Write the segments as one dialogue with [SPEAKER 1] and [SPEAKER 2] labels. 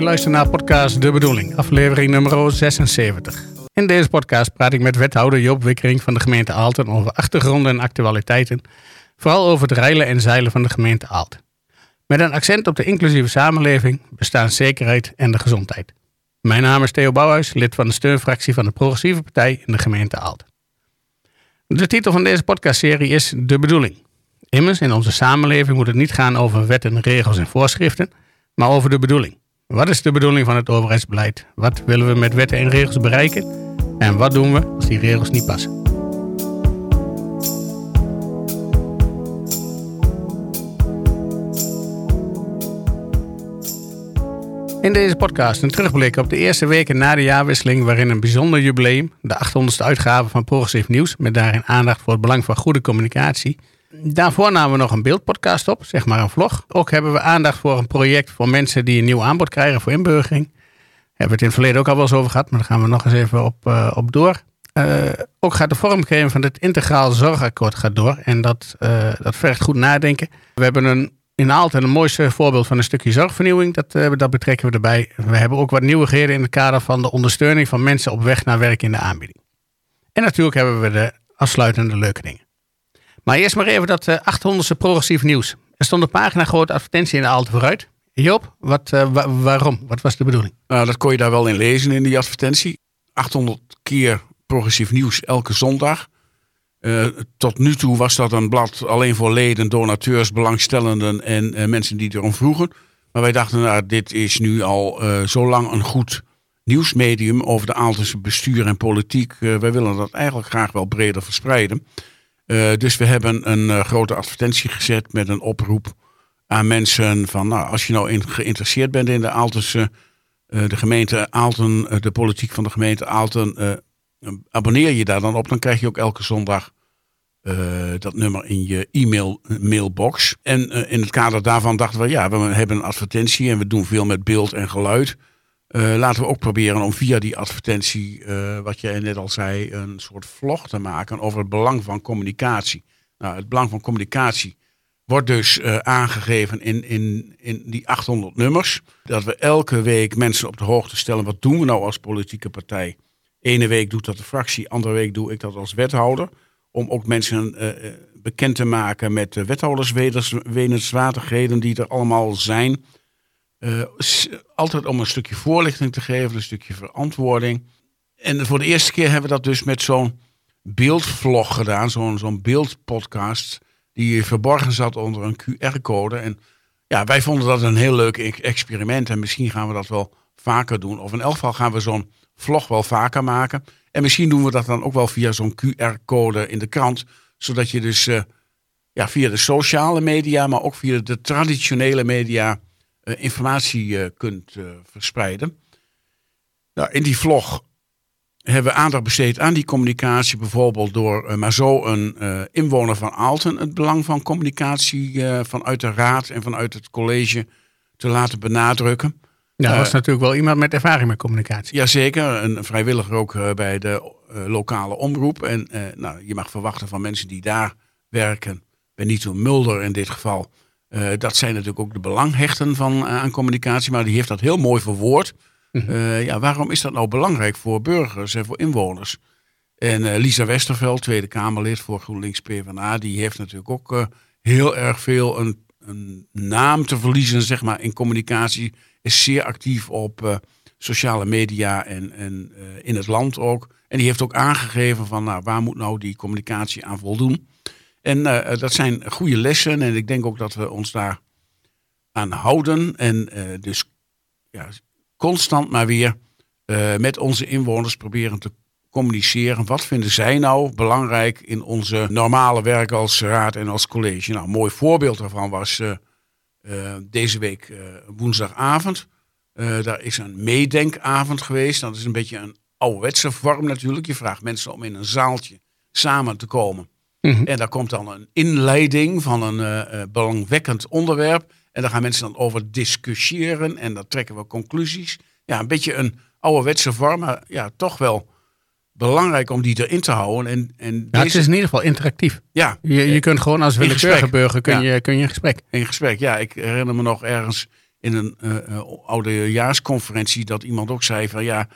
[SPEAKER 1] Je luistert naar podcast De Bedoeling, aflevering nummer 76. In deze podcast praat ik met wethouder Joop Wikkering van de gemeente Aalten over achtergronden en actualiteiten. Vooral over het reilen en zeilen van de gemeente Aalten. Met een accent op de inclusieve samenleving, bestaanszekerheid en de gezondheid. Mijn naam is Theo Bouwhuis, lid van de steunfractie van de Progressieve Partij in de gemeente Aalten. De titel van deze podcastserie is De Bedoeling. Immers, in onze samenleving moet het niet gaan over wetten, regels en voorschriften, maar over de bedoeling. Wat is de bedoeling van het overheidsbeleid? Wat willen we met wetten en regels bereiken? En wat doen we als die regels niet passen? In deze podcast een terugblik op de eerste weken na de jaarwisseling, waarin een bijzonder jubileum, de 800ste uitgave van Progressief Nieuws, met daarin aandacht voor het belang van goede communicatie. Daarvoor namen we nog een beeldpodcast op, zeg maar een vlog. Ook hebben we aandacht voor een project voor mensen die een nieuw aanbod krijgen voor inburgering. Hebben we het in het verleden ook al wel eens over gehad, maar daar gaan we nog eens even op, uh, op door. Uh, ook gaat de vormgeving van het integraal zorgakkoord gaat door. En dat, uh, dat vergt goed nadenken. We hebben een in Aalten een mooiste voorbeeld van een stukje zorgvernieuwing. Dat, dat betrekken we erbij. We hebben ook wat nieuwigheden in het kader van de ondersteuning van mensen op weg naar werk in de aanbieding. En natuurlijk hebben we de afsluitende leuke dingen. Maar eerst maar even dat uh, 800ste progressief nieuws. Er stond een pagina grote advertentie in de Aalten vooruit. Joop, wat, wa waarom? Wat was de bedoeling?
[SPEAKER 2] Nou, dat kon je daar wel in lezen in die advertentie. 800 keer progressief nieuws elke zondag. Uh, tot nu toe was dat een blad alleen voor leden, donateurs, belangstellenden en mensen die erom vroegen. Maar wij dachten, nou, dit is nu al zo lang een goed nieuwsmedium over de Aaltense bestuur en politiek. wij willen dat eigenlijk graag wel breder verspreiden. Dus we hebben een grote advertentie gezet met een oproep aan mensen van, nou, als je nou geïnteresseerd bent in de Aaltense, de gemeente Aalten, de politiek van de gemeente Aalten, abonneer je daar dan op, dan krijg je ook elke zondag dat nummer in je e-mail mailbox. En in het kader daarvan dachten we, ja, we hebben een advertentie en we doen veel met beeld en geluid. Uh, laten we ook proberen om via die advertentie, wat jij net al zei, een soort vlog te maken over het belang van communicatie. Nou, het belang van communicatie wordt dus aangegeven in, in, in die 800 nummers. Dat we elke week mensen op de hoogte stellen, wat doen we nou als politieke partij? Ene week doet dat de fractie, andere week doe ik dat als wethouder. Om ook mensen bekend te maken met de wethouderswetenswaardigheden die er allemaal zijn. Uh, altijd om een stukje voorlichting te geven, een stukje verantwoording. En voor de eerste keer hebben we dat dus met zo'n beeldvlog gedaan, zo'n beeldpodcast. Die verborgen zat onder een QR-code. En ja, wij vonden dat een heel leuk experiment. En misschien gaan we dat wel vaker doen. Of in elk geval gaan we zo'n vlog wel vaker maken. En misschien doen we dat dan ook wel via zo'n QR-code in de krant. Zodat je dus uh, ja, via de sociale media, maar ook via de traditionele media informatie uh, kunt verspreiden. Nou, in die vlog hebben we aandacht besteed aan die communicatie. Bijvoorbeeld door maar zo een inwoner van Aalten het belang van communicatie vanuit de raad en vanuit het college te laten benadrukken.
[SPEAKER 1] Ja, dat was natuurlijk wel iemand met ervaring met communicatie.
[SPEAKER 2] Jazeker, een vrijwilliger ook bij de lokale omroep. En nou, je mag verwachten van mensen die daar werken, Benito Mulder in dit geval. Dat zijn natuurlijk ook de belanghechten van, aan communicatie, maar die heeft dat heel mooi verwoord. Mm -hmm. ja, waarom is dat nou belangrijk voor burgers en voor inwoners? En Lisa Westerveld, Tweede Kamerlid voor GroenLinks PvdA, die heeft natuurlijk ook heel erg veel een, een naam te verliezen zeg maar, in communicatie is zeer actief op sociale media en, en uh, in het land ook. En die heeft ook aangegeven van nou, waar moet nou die communicatie aan voldoen. En uh, dat zijn goede lessen en ik denk ook dat we ons daar aan houden. En dus ja, constant maar weer met onze inwoners proberen te communiceren. Wat vinden zij nou belangrijk in onze normale werk als raad en als college? Nou, een mooi voorbeeld daarvan was deze week woensdagavond. Daar is een meedenkavond geweest. Dat is een beetje een ouderwetse vorm natuurlijk. Je vraagt mensen om in een zaaltje samen te komen. Mm -hmm. En daar komt dan een inleiding van een belangwekkend onderwerp. En daar gaan mensen dan over discussiëren. En dan trekken we conclusies. Ja, een beetje een ouderwetse vorm. Maar ja, toch wel belangrijk om die erin te houden. En, en
[SPEAKER 1] deze... Het is in ieder geval interactief.
[SPEAKER 2] Ja.
[SPEAKER 1] Je, je kunt gewoon als willekeurige burger kun,
[SPEAKER 2] ja.
[SPEAKER 1] je, kun je in gesprek.
[SPEAKER 2] In gesprek, ja. Ik herinner me nog ergens in een uh, oudejaarsconferentie dat iemand ook zei van ja,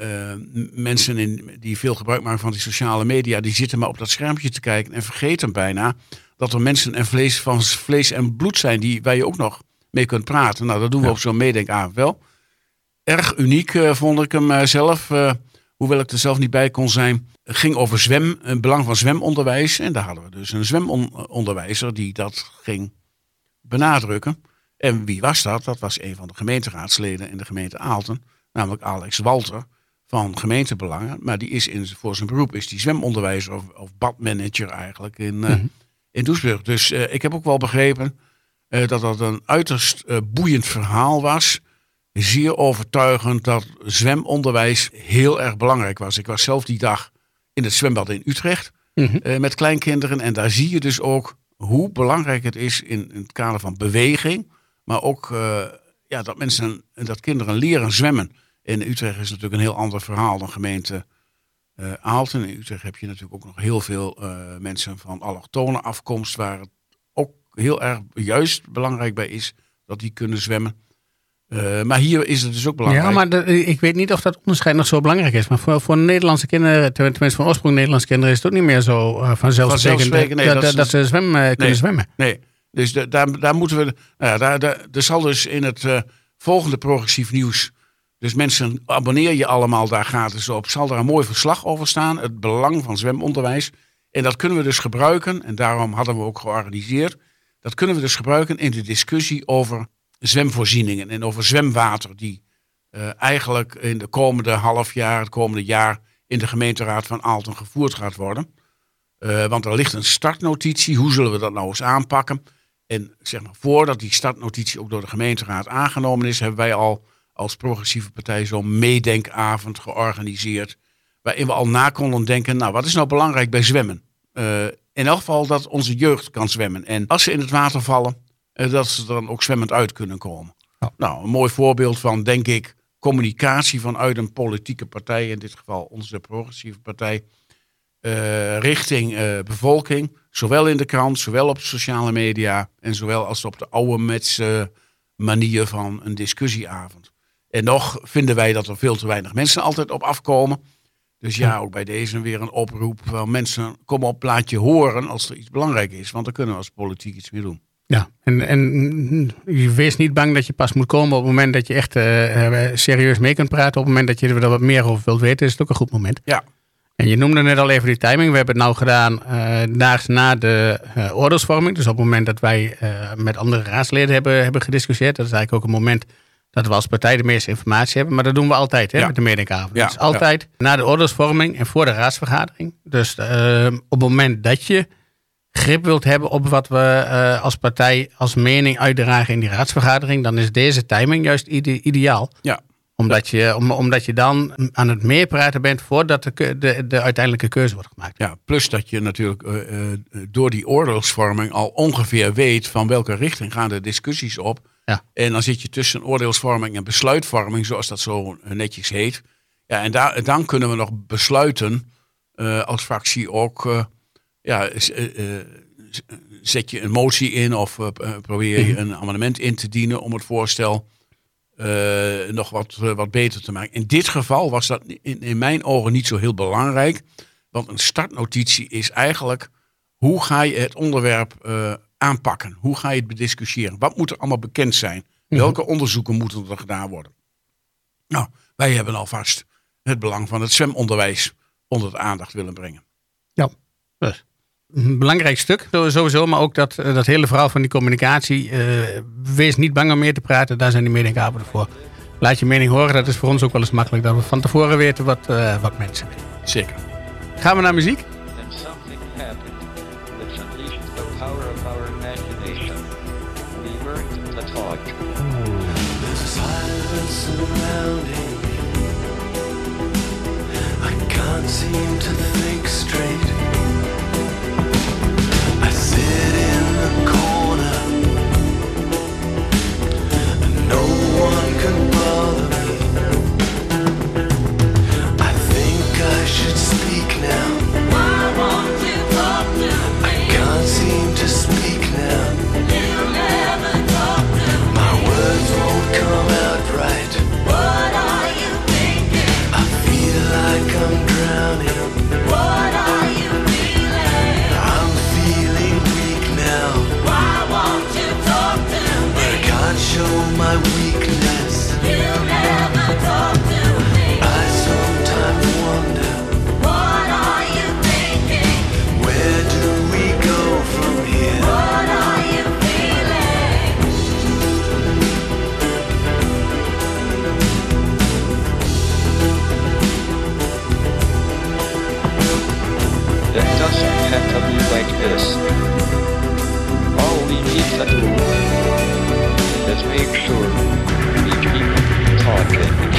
[SPEAKER 2] uh, mensen in, die veel gebruik maken van die sociale media, die zitten maar op dat schermpje te kijken en vergeten bijna dat er mensen en vlees van vlees en bloed zijn die, waar je ook nog mee kunt praten. Nou, dat doen we ja. op zo'n meedenkavond wel. Erg uniek uh, vond ik hem zelf, hoewel ik er zelf niet bij kon zijn. Het ging over zwem, het belang van zwemonderwijs. En daar hadden we dus een zwemonderwijzer die dat ging benadrukken. En wie was dat? Dat was een van de gemeenteraadsleden in de gemeente Aalten, namelijk Alex Walter van gemeentebelangen. Maar die is in, voor zijn beroep is die zwemonderwijzer of, of badmanager eigenlijk in, mm in Doesburg. Dus uh, ik heb ook wel begrepen uh, dat dat een uiterst boeiend verhaal was. Zeer overtuigend dat zwemonderwijs heel erg belangrijk was. Ik was zelf die dag in het zwembad in Utrecht mm -hmm. met kleinkinderen. En daar zie je dus ook hoe belangrijk het is in, in het kader van beweging. Maar ook ja, dat mensen dat kinderen leren zwemmen. In Utrecht is natuurlijk een heel ander verhaal dan gemeente uh, Aalten. In Utrecht heb je natuurlijk ook nog heel veel uh, mensen van allochtone afkomst, waar het ook heel erg juist belangrijk bij is dat die kunnen zwemmen. Uh, maar hier is het dus ook belangrijk.
[SPEAKER 1] Ja, maar de, ik weet niet of dat onderscheid nog zo belangrijk is. Maar voor, voor Nederlandse kinderen, tenminste van oorsprong Nederlandse kinderen, is het ook niet meer zo vanzelfsprekend nee, dat, dat, dat, ze zwem, nee, kunnen zwemmen.
[SPEAKER 2] Nee, dus de, daar, daar moeten we. Nou ja, daar, daar, er zal dus in het volgende progressief nieuws dus mensen, abonneer je allemaal daar gratis op. Zal er een mooi verslag over staan. Het belang van zwemonderwijs. En dat kunnen we dus gebruiken. En daarom hadden we ook georganiseerd. Dat kunnen we dus gebruiken in de discussie over zwemvoorzieningen. En over zwemwater. Die uh, eigenlijk in de komende half jaar, het komende jaar. in de gemeenteraad van Aalten gevoerd gaat worden. Uh, want er ligt een startnotitie. Hoe zullen we dat nou eens aanpakken? En zeg maar, voordat die startnotitie ook door de gemeenteraad aangenomen is, hebben wij al als progressieve partij zo'n meedenkavond georganiseerd. Waarin we al na konden denken, nou wat is nou belangrijk bij zwemmen? Uh, in elk geval dat onze jeugd kan zwemmen. En als ze in het water vallen, uh, dat ze dan ook zwemmend uit kunnen komen. Ja. Nou, een mooi voorbeeld van, denk ik, communicatie vanuit een politieke partij, in dit geval onze progressieve partij, uh, richting bevolking. Zowel in de krant, zowel op sociale media en zowel als op de oude metse manier van een discussieavond. En nog vinden wij dat er veel te weinig mensen altijd op afkomen. Dus ja, ook bij deze weer een oproep. Wel mensen, kom op, laat je horen als er iets belangrijk is. Want dan kunnen we als politiek iets weer doen.
[SPEAKER 1] Ja, en, en wees niet bang dat je pas moet komen op het moment dat je echt uh, serieus mee kunt praten. Op het moment dat je er wat meer over wilt weten, is het ook een goed moment.
[SPEAKER 2] Ja.
[SPEAKER 1] En je noemde net al even die timing. We hebben het nou gedaan uh, daags na de uh, oordeelsvorming. Dus op het moment dat wij met andere raadsleden hebben, hebben gediscussieerd. Dat is eigenlijk ook een moment dat we als partij de meeste informatie hebben. Maar dat doen we altijd hè, ja. met de medenkavond. Ja. Dus altijd na de oordeelsvorming en voor de raadsvergadering. Dus uh, op het moment dat je grip wilt hebben op wat we uh, als partij als mening uitdragen in die raadsvergadering, dan is deze timing juist ide ideaal.
[SPEAKER 2] Ja.
[SPEAKER 1] Omdat je, om, omdat je dan aan het meepraten bent voordat de, de, de uiteindelijke keuze wordt gemaakt.
[SPEAKER 2] Ja, plus dat je natuurlijk uh, door die oordeelsvorming al ongeveer weet van welke richting gaan de discussies op.
[SPEAKER 1] Ja.
[SPEAKER 2] En dan zit je tussen oordeelsvorming en besluitvorming, zoals dat zo netjes heet. Ja, en daar, dan kunnen we nog besluiten uh, als fractie ook. Uh, ja, uh, zet je een motie in of probeer je mhm. een amendement in te dienen om het voorstel nog wat, wat beter te maken. In dit geval was dat in, in mijn ogen niet zo heel belangrijk. Want een startnotitie is eigenlijk hoe ga je het onderwerp aanpakken? Hoe ga je het bediscussiëren? Wat moet er allemaal bekend zijn? Mhm. Welke onderzoeken moeten er gedaan worden? Nou, wij hebben alvast het belang van het zwemonderwijs onder de aandacht willen brengen.
[SPEAKER 1] Ja, dus. Een belangrijk stuk sowieso, maar ook dat, dat hele verhaal van die communicatie. Uh, wees niet bang om meer te praten, daar zijn die meningsavonden voor. Laat je mening horen, dat is voor ons ook wel eens makkelijk. Dat we van tevoren weten wat, uh, wat mensen willen.
[SPEAKER 2] Zeker.
[SPEAKER 1] Gaan we naar muziek? our imagination. We were. There's a silence surrounding me. I can't seem to
[SPEAKER 3] think straight. Make sure we keep talking.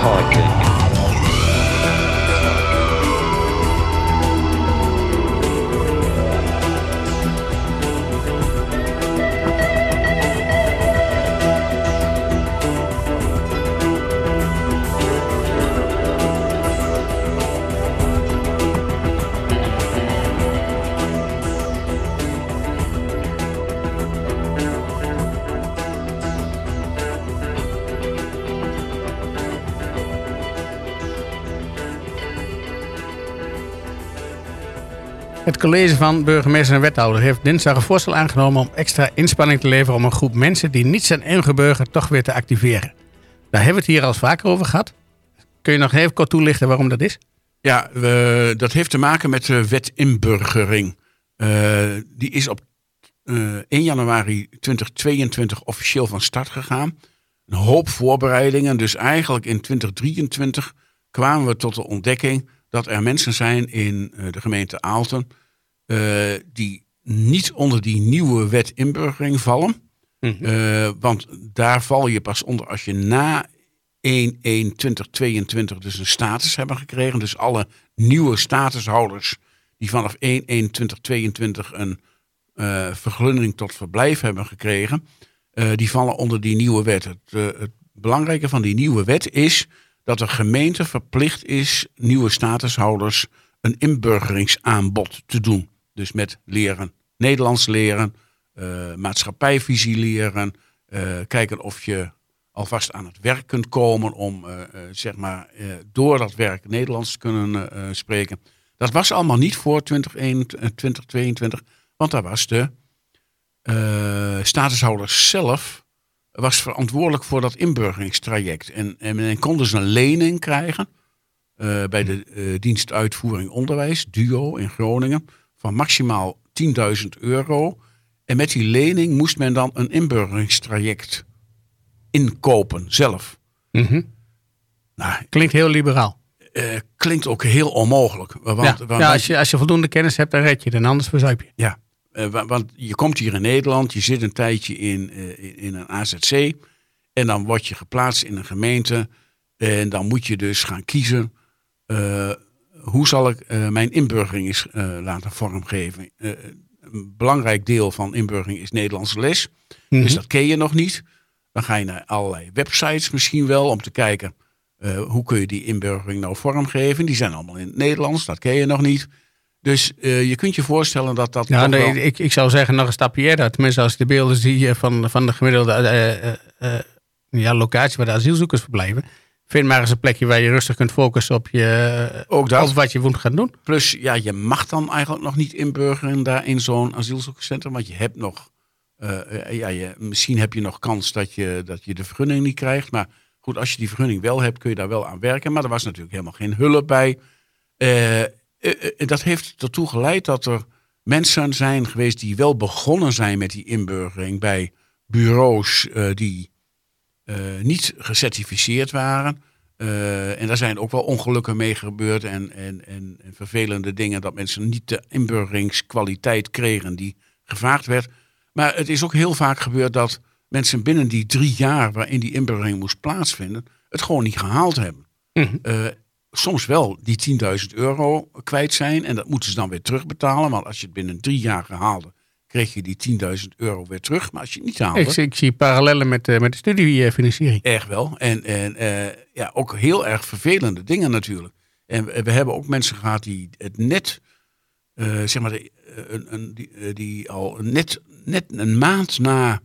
[SPEAKER 1] hardly. College van burgemeester en wethouder heeft dinsdag een voorstel aangenomen om extra inspanning te leveren om een groep mensen die niet zijn ingeburgerd toch weer te activeren. Daar hebben we het hier al vaker over gehad. Kun je nog even kort toelichten waarom dat is?
[SPEAKER 2] Ja, dat heeft te maken met de wet inburgering. Eh, die is op eh 1 januari 2022 officieel van start gegaan. Een hoop voorbereidingen. Dus eigenlijk in 2023 kwamen we tot de ontdekking dat er mensen zijn in eh, de gemeente Aalten eh, die niet onder die nieuwe wet inburgering vallen. Eh, want daar val je pas onder als je na 1-1-2022 dus een status hebben gekregen. Dus alle nieuwe statushouders die vanaf 1-1-2022 een eh, vergunning tot verblijf hebben gekregen, eh, die vallen onder die nieuwe wet. Het, eh, het belangrijke van die nieuwe wet is dat de gemeente verplicht is nieuwe statushouders een inburgeringsaanbod te doen. Dus met leren, Nederlands leren, eh, maatschappijvisie leren, eh, kijken of je alvast aan het werk kunt komen om eh, zeg maar door dat werk Nederlands te kunnen spreken. Dat was allemaal niet voor 2021, eh, 2022, want daar was de statushouder zelf was verantwoordelijk voor dat inburgeringstraject. En, en men kon dus een lening krijgen bij de eh, dienst uitvoering onderwijs, DUO in Groningen, van maximaal 10.000 euro. En met die lening moest men dan een inburgeringstraject inkopen zelf.
[SPEAKER 1] Mhm.
[SPEAKER 2] Nou,
[SPEAKER 1] Klinkt heel liberaal.
[SPEAKER 2] eh, klinkt ook heel onmogelijk. Want,
[SPEAKER 1] ja,
[SPEAKER 2] want-
[SPEAKER 1] ja, als, je, als je voldoende kennis hebt, dan red je het. En anders verzuip je.
[SPEAKER 2] Ja, eh, wa- want je komt hier in Nederland, je zit een tijdje in, eh, in- in een AZC en dan word je geplaatst in een gemeente en dan moet je dus gaan kiezen eh, hoe zal ik eh, mijn inburgering eens eh, laten vormgeven. Eh, een belangrijk deel van inburgering is Nederlandse les,
[SPEAKER 1] Mhm.
[SPEAKER 2] dus dat ken je nog niet. Dan ga je naar allerlei websites misschien wel om te kijken hoe kun je die inburgering nou vormgeven. Die zijn allemaal in het Nederlands, dat ken je nog niet. Dus je kunt je voorstellen dat dat
[SPEAKER 1] Ja, nee,
[SPEAKER 2] wel-
[SPEAKER 1] ik, ik zou zeggen nog een stapje eerder. Tenminste, als ik de beelden zie van, van de gemiddelde ja, locatie waar de asielzoekers verblijven. Vind maar eens een plekje waar je rustig kunt focussen op, je,
[SPEAKER 2] Ook dat.
[SPEAKER 1] op wat je moet gaan doen.
[SPEAKER 2] Plus, ja, je mag dan eigenlijk nog niet inburgeren daar in zo'n asielzoekerscentrum. Want je hebt nog, eh, ja, je, misschien heb je nog kans dat je, dat je de vergunning niet krijgt. Maar goed, als je die vergunning wel hebt, kun je daar wel aan werken. Maar er was natuurlijk helemaal geen hulp bij. Eh, eh, dat heeft ertoe geleid dat er mensen zijn geweest die wel begonnen zijn met die inburgering bij bureaus die niet gecertificeerd waren. Eh, en daar zijn ook wel ongelukken mee gebeurd en, en, en, en vervelende dingen dat mensen niet de inburgeringskwaliteit kregen die gevraagd werd. Maar het is ook heel vaak gebeurd dat mensen binnen die drie jaar waarin die inburgering moest plaatsvinden, het gewoon niet gehaald hebben.
[SPEAKER 1] Mhm.
[SPEAKER 2] Eh, soms wel die 10.000 euro kwijt zijn en dat moeten ze dan weer terugbetalen. Want als je het binnen drie jaar haalde, kreeg je die 10.000 euro weer terug. Maar als je het niet haalde,
[SPEAKER 1] Ik, zie- ik zie parallellen met, eh, met de studiefinanciering.
[SPEAKER 2] Erg wel. En, en eh, ja, ook heel erg vervelende dingen natuurlijk. En we, hebben ook mensen gehad die het net, eh, zeg maar, de, een, een, die, die al net, net een maand na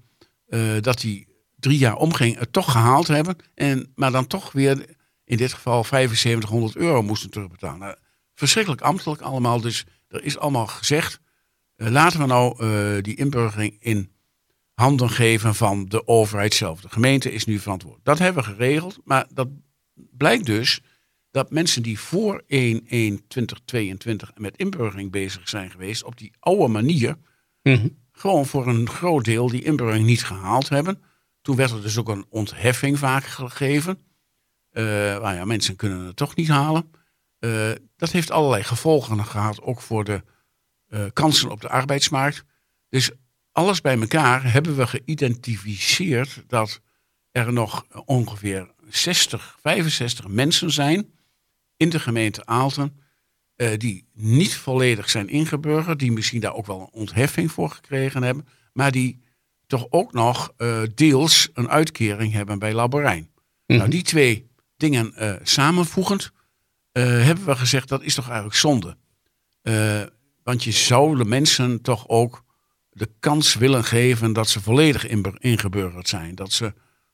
[SPEAKER 2] dat die drie jaar omging, het toch gehaald hebben. En, maar dan toch weer, in dit geval 7500 euro moesten terugbetalen. Nou, verschrikkelijk ambtelijk allemaal. Dus er is allemaal gezegd, laten we nou eh, die inburgering in handen geven van de overheid zelf. De gemeente is nu verantwoordelijk. Dat hebben we geregeld, maar dat blijkt dus dat mensen die voor 1-1-2022 met inburgering bezig zijn geweest, op die oude manier,
[SPEAKER 1] Mhm.
[SPEAKER 2] gewoon voor een groot deel die inburgering niet gehaald hebben. Toen werd er dus ook een ontheffing vaak gegeven. Eh nou ja, mensen kunnen het toch niet halen. Eh, dat heeft allerlei gevolgen gehad, ook voor de eh, kansen op de arbeidsmarkt. Dus alles bij elkaar hebben we geïdentificeerd dat er nog ongeveer 60, 65 mensen zijn in de gemeente Aalten eh, die niet volledig zijn ingeburgerd, die misschien daar ook wel een ontheffing voor gekregen hebben, maar die toch ook nog eh, deels een uitkering hebben bij Laborijn.
[SPEAKER 1] Mhm.
[SPEAKER 2] Nou, die twee dingen eh, samenvoegend eh, hebben we gezegd dat is toch eigenlijk zonde. Want je zou de mensen toch ook de kans willen geven dat ze volledig ingeburgerd zijn. Dat ze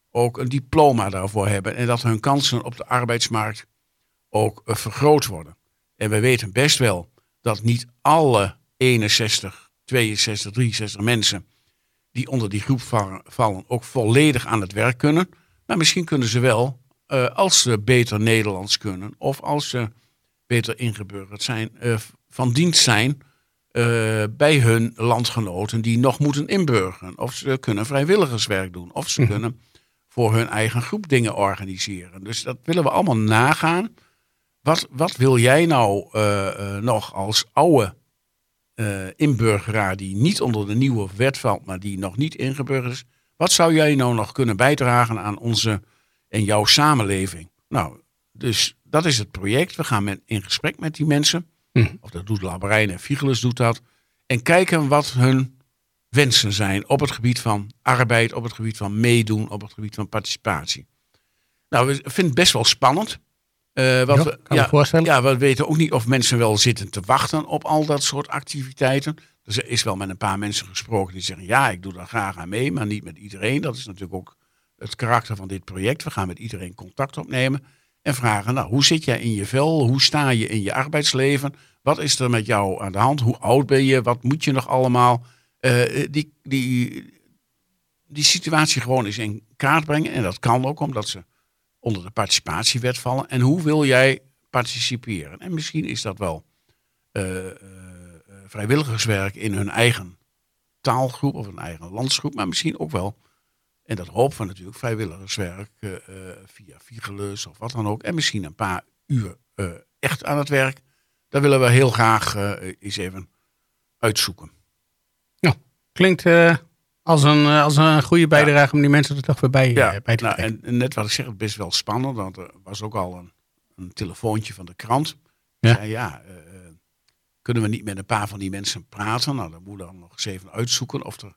[SPEAKER 2] ook een diploma daarvoor hebben en dat hun kansen op de arbeidsmarkt ook eh, vergroot worden. En we weten best wel dat niet alle 61, 62, 63 mensen die onder die groep va- vallen ook volledig aan het werk kunnen. Maar misschien kunnen ze wel, eh, als ze beter Nederlands kunnen of als ze beter ingeburgerd zijn, eh, van dienst zijn eh, bij hun landgenoten die nog moeten inburgeren. Of ze kunnen vrijwilligerswerk doen. Of ze kunnen voor hun eigen groep dingen organiseren. Dus dat willen we allemaal nagaan. Wat, wat wil jij nou eh, eh, nog als oude inburgeraar die niet onder de nieuwe wet valt, maar die nog niet ingeburgerd is. Wat zou jij nou nog kunnen bijdragen aan onze en jouw samenleving? Nou, dus dat is het project. We gaan met, in gesprek met die mensen.
[SPEAKER 1] Mhm.
[SPEAKER 2] Of dat doet Labarijn en Figelus doet dat. En kijken wat hun wensen zijn op het gebied van arbeid, op het gebied van meedoen, op het gebied van participatie. Nou, we vinden het best wel spannend. Eh, want
[SPEAKER 1] Ja,
[SPEAKER 2] we,
[SPEAKER 1] kan me voorstellen.
[SPEAKER 2] ja, we weten ook niet of mensen wel zitten te wachten op al dat soort activiteiten. Dus er is wel met een paar mensen gesproken die zeggen: ja, ik doe daar graag aan mee, maar niet met iedereen. Dat is natuurlijk ook het karakter van dit project. We gaan met iedereen contact opnemen en vragen: nou, hoe zit jij in je vel? Hoe sta je in je arbeidsleven? Wat is er met jou aan de hand? Hoe oud ben je? Wat moet je nog allemaal? Eh, die, die, die situatie gewoon eens in kaart brengen. En dat kan ook omdat ze onder de participatiewet vallen. En hoe wil jij participeren? En misschien is dat wel eh, eh, vrijwilligerswerk in hun eigen taalgroep of een eigen landsgroep, maar misschien ook wel, en dat hopen we natuurlijk, vrijwilligerswerk eh, eh, via Figelus of wat dan ook. En misschien een paar uur eh, echt aan het werk? Dat willen we heel graag eens even uitzoeken.
[SPEAKER 1] Klinkt eh, als, een, als een goede bijdrage om die mensen er toch weer bij,
[SPEAKER 2] Ja,
[SPEAKER 1] bij te
[SPEAKER 2] nou, en, en net wat ik zeg, het is best wel spannend. Want er was ook al een, een telefoontje van de krant.
[SPEAKER 1] Ja.
[SPEAKER 2] Ja. Zei, ja, kunnen we niet met een paar van die mensen praten? Nou, dan moet dan nog eens even uitzoeken of, er,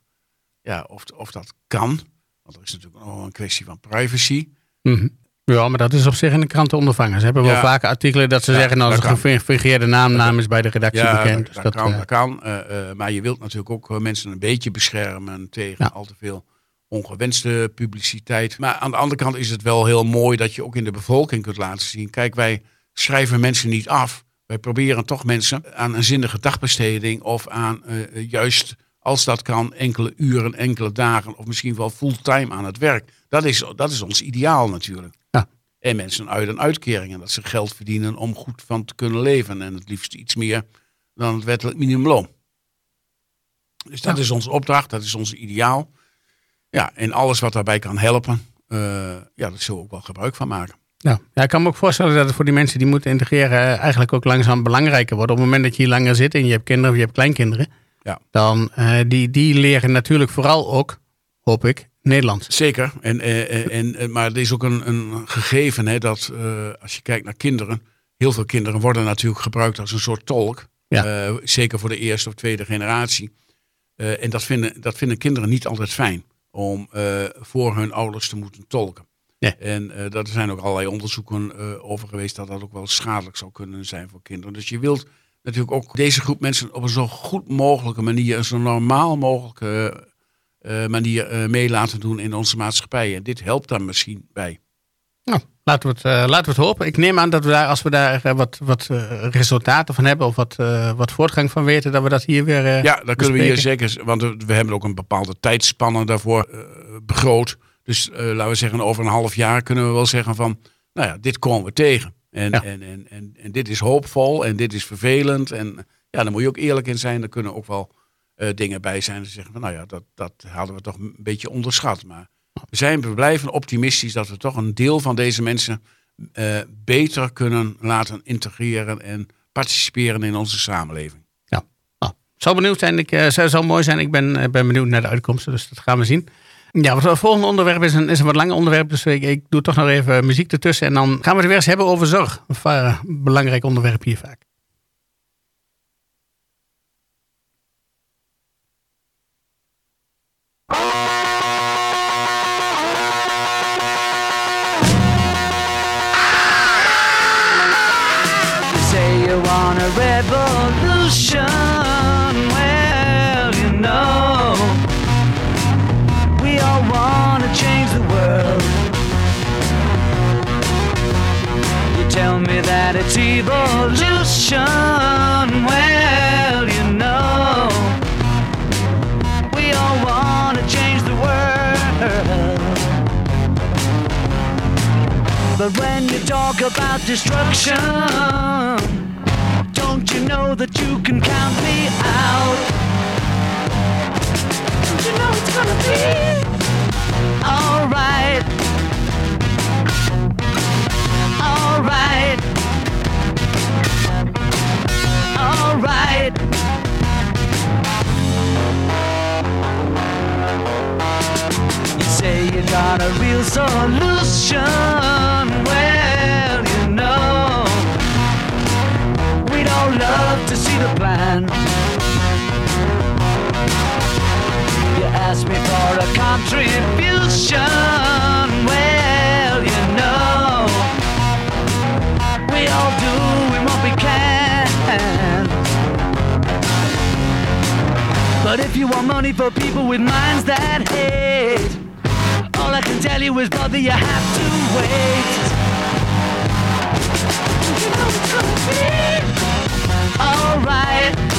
[SPEAKER 2] ja, of, of dat kan. Want er is natuurlijk nog een kwestie van privacy.
[SPEAKER 1] Mhm. Ja, maar dat is op zich in de krant te ondervangen. Ze hebben wel vaker artikelen dat ze
[SPEAKER 2] Ja,
[SPEAKER 1] zeggen... nou,
[SPEAKER 2] dat
[SPEAKER 1] een
[SPEAKER 2] kan.
[SPEAKER 1] gefingeerde naamnaam is bij de redactie
[SPEAKER 2] Ja,
[SPEAKER 1] bekend.
[SPEAKER 2] dat,
[SPEAKER 1] Dus
[SPEAKER 2] dat
[SPEAKER 1] dat,
[SPEAKER 2] kan.
[SPEAKER 1] eh,
[SPEAKER 2] dat kan eh, eh, maar je wilt natuurlijk ook mensen een beetje beschermen tegen al te veel ongewenste publiciteit. Maar aan de andere kant is het wel heel mooi dat je ook in de bevolking kunt laten zien. Kijk, wij schrijven mensen niet af. Wij proberen toch mensen aan een zinnige dagbesteding of aan juist, als dat kan, enkele uren, enkele dagen of misschien wel fulltime aan het werk. Dat is, dat is ons ideaal natuurlijk.
[SPEAKER 1] Ja.
[SPEAKER 2] En mensen uit een uitkering en dat ze geld verdienen om goed van te kunnen leven. En het liefst iets meer dan het wettelijk minimumloon. Dus dat
[SPEAKER 1] Ja.
[SPEAKER 2] is onze opdracht, dat is ons ideaal. Ja, en alles wat daarbij kan helpen, eh, ja, daar zullen we ook wel gebruik van maken.
[SPEAKER 1] Ja. ja, ik kan me ook voorstellen dat het voor die mensen die moeten integreren eh, eigenlijk ook langzaam belangrijker wordt. Op het moment dat je hier langer zit en je hebt kinderen of je hebt kleinkinderen,
[SPEAKER 2] Ja.
[SPEAKER 1] dan uh, die, die leren natuurlijk vooral ook, hoop ik, Nederlands.
[SPEAKER 2] Zeker, en, en, en, en, maar er is ook een, een gegeven hè, dat als je kijkt naar kinderen, heel veel kinderen worden natuurlijk gebruikt als een soort tolk.
[SPEAKER 1] Ja.
[SPEAKER 2] Zeker voor de eerste of tweede generatie. En dat vinden, dat vinden kinderen niet altijd fijn om voor hun ouders te moeten tolken.
[SPEAKER 1] Ja.
[SPEAKER 2] En uh, er zijn ook allerlei onderzoeken uh, over geweest dat dat ook wel schadelijk zou kunnen zijn voor kinderen. Dus je wilt natuurlijk ook deze groep mensen op een zo goed mogelijke manier, een zo normaal mogelijke uh, manier mee laten doen in onze maatschappij. En dit helpt daar misschien bij.
[SPEAKER 1] Nou, laten we, het, laten we het hopen. Ik neem aan dat we daar, als we daar wat, wat resultaten van hebben of wat, wat voortgang van weten, dat we dat hier weer.
[SPEAKER 2] ja, dat
[SPEAKER 1] bespreken.
[SPEAKER 2] kunnen we hier zeker, want we hebben ook een bepaalde tijdspanne daarvoor begroot. Dus uh, laten we zeggen, over een half jaar kunnen we wel zeggen van, nou ja, dit komen we tegen. En,
[SPEAKER 1] Ja.
[SPEAKER 2] en, en, en, en dit is hoopvol en dit is vervelend. En ja, daar moet je ook eerlijk in zijn. Er kunnen ook wel uh, dingen bij zijn. Die zeggen van, nou ja, dat, dat hadden we toch een beetje onderschat. Maar we, zijn, we blijven optimistisch dat we toch een deel van deze mensen uh, beter kunnen laten integreren en participeren in onze samenleving.
[SPEAKER 1] Ja, nou, zou benieuwd zijn. Ik, uh, zou, zou mooi zijn. Ik ben, ben benieuwd naar de uitkomsten, dus dat gaan we zien. Ja, het volgende onderwerp is een, is een wat langer onderwerp, dus ik, ik doe toch nog even muziek ertussen. En dan gaan we het weer eens hebben over zorg. Een belangrijk onderwerp hier vaak.
[SPEAKER 4] That it's evolution. Well, you know, we all want to change the world. But when you talk about destruction, don't you know that you can count me out? Don't you know it's gonna be? Alright. Alright. You say you got a real solution. Well, you know, we don't love to see the plan. You ask me for a contribution. You want money for people with minds that hate, all I can tell you is, brother, you have to wait. You know it's gonna be alright.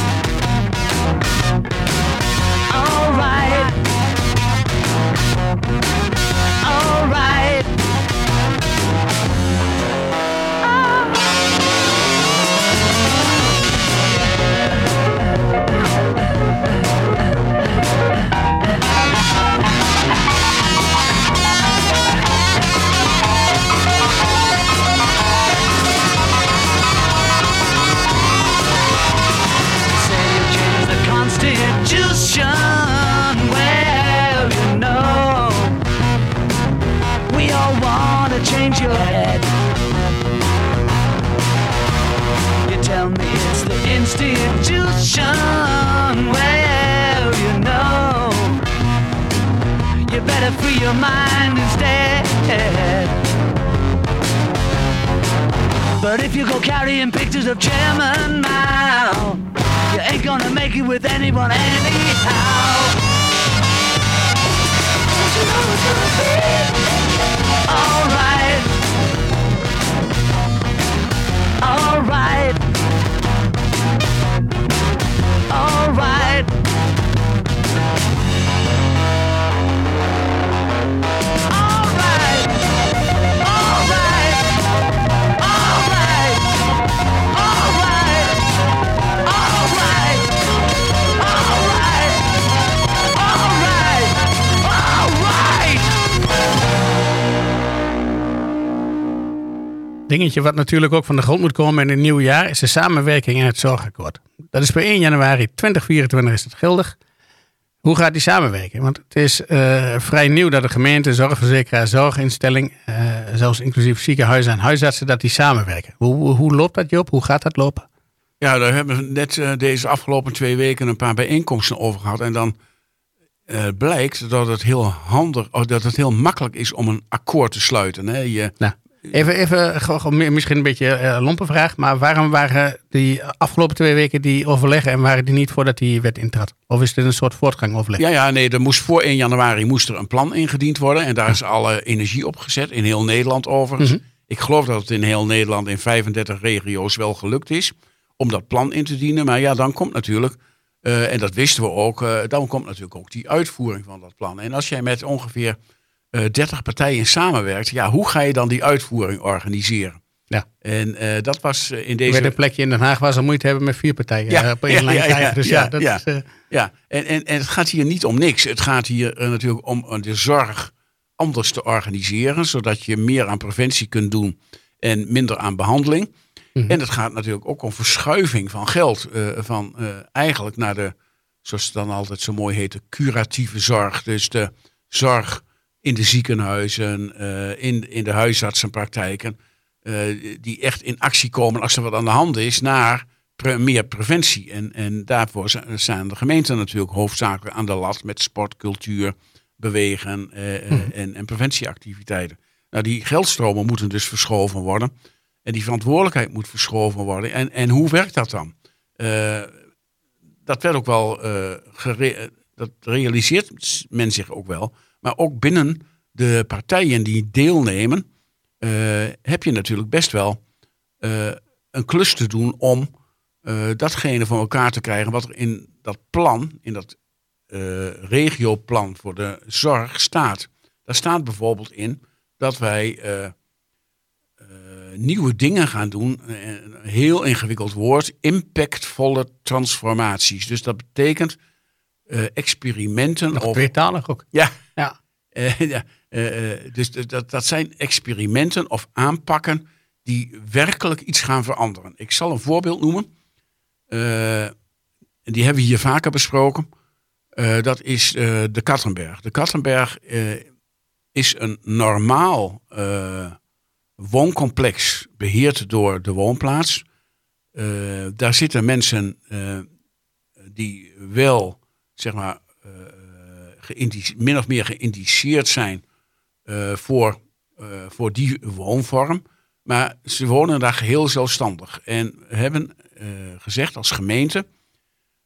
[SPEAKER 4] station where you know we all wanna change your head. You tell me it's the institution Well, you know you better free your mind instead. But if you go carrying pictures of Chairman Mao ain't gonna make it with anyone anyhow. Don't you know it's gonna be alright?
[SPEAKER 1] Dingetje wat natuurlijk ook van de grond moet komen in het nieuwe jaar is de samenwerking in het zorgakkoord. Dat is per 1 januari 2024 is het geldig. Hoe gaat die samenwerking? Want het is eh, vrij nieuw dat de gemeente, zorgverzekeraar, zorginstelling, eh, zelfs inclusief ziekenhuizen en huisartsen, dat die samenwerken. Hoe, hoe, loopt dat Joop? Hoe gaat dat lopen?
[SPEAKER 2] Ja, daar hebben we net eh, deze afgelopen twee weken een paar bijeenkomsten over gehad. En dan blijkt dat het heel handig, oh, dat het heel makkelijk is om een akkoord te sluiten. Hè. Je,
[SPEAKER 1] Nou, even, even misschien een beetje eh lompe vraag, maar waarom waren die afgelopen twee weken die overleggen en waren die niet voordat die wet intrad? Of is dit een soort voortgang overleg?
[SPEAKER 2] Ja, ja, nee, er moest voor 1 januari moest er een plan ingediend worden. En daar is alle energie op gezet, in heel Nederland overigens. Ik geloof dat het in heel Nederland in 35 regio's wel gelukt is om dat plan in te dienen. Maar ja, dan komt natuurlijk, eh, en dat wisten we ook, eh, dan komt natuurlijk ook die uitvoering van dat plan. En als jij met ongeveer 30 partijen samenwerkt, ja, hoe ga je dan die uitvoering organiseren?
[SPEAKER 1] Ja.
[SPEAKER 2] En eh, dat was eh, in
[SPEAKER 1] Bij
[SPEAKER 2] deze...
[SPEAKER 1] een plekje in Den Haag waar ze moeite hebben met vier partijen
[SPEAKER 2] Ja,
[SPEAKER 1] eh, op één
[SPEAKER 2] ja,
[SPEAKER 1] lijn
[SPEAKER 2] ja,
[SPEAKER 1] krijgen.
[SPEAKER 2] ja,
[SPEAKER 1] Dus ja,
[SPEAKER 2] ja,
[SPEAKER 1] dat
[SPEAKER 2] ja.
[SPEAKER 1] is... eh,
[SPEAKER 2] Ja, en, en, en het gaat hier niet om niks. Het gaat hier eh, natuurlijk om eh, de zorg anders te organiseren, zodat je meer aan preventie kunt doen en minder aan behandeling.
[SPEAKER 1] Mhm.
[SPEAKER 2] En het gaat natuurlijk ook om verschuiving van geld, eh, van eh, eigenlijk naar de, zoals het dan altijd zo mooi heet, de curatieve zorg. Dus de zorg in de ziekenhuizen, eh, in, in de huisartsenpraktijken, eh, die echt in actie komen als er wat aan de hand is, naar pre- meer preventie. En, en daarvoor zi- staan de gemeenten natuurlijk hoofdzakelijk aan de lat met sport, cultuur, bewegen eh, eh, en, en preventieactiviteiten. Nou, die geldstromen moeten dus verschoven worden. En die verantwoordelijkheid moet verschoven worden. En, en hoe werkt dat dan? Dat werd ook wel, eh, dat realiseert men zich ook wel. Maar ook binnen de partijen die deelnemen, eh, heb je natuurlijk best wel eh, een klus te doen om eh, datgene voor elkaar te krijgen wat er in dat plan, in dat regioplan voor de zorg staat. Daar staat bijvoorbeeld in dat wij nieuwe dingen gaan doen. Een heel ingewikkeld woord. Impactvolle transformaties. Dus dat betekent experimenten
[SPEAKER 1] nog
[SPEAKER 2] of
[SPEAKER 1] tweetalig ook.
[SPEAKER 2] ja, Eh, ja, eh, eh, dus dat, dat zijn experimenten of aanpakken die werkelijk iets gaan veranderen. Ik zal een voorbeeld noemen. En die hebben we hier vaker besproken. Dat is de Kattenberg. De Kattenberg is een normaal wooncomplex beheerd door de woonplaats. Daar zitten mensen die wel, zeg maar, min of meer geïndiceerd zijn eh, voor, eh, voor die woonvorm. Maar ze wonen daar geheel zelfstandig. En hebben eh, gezegd als gemeente,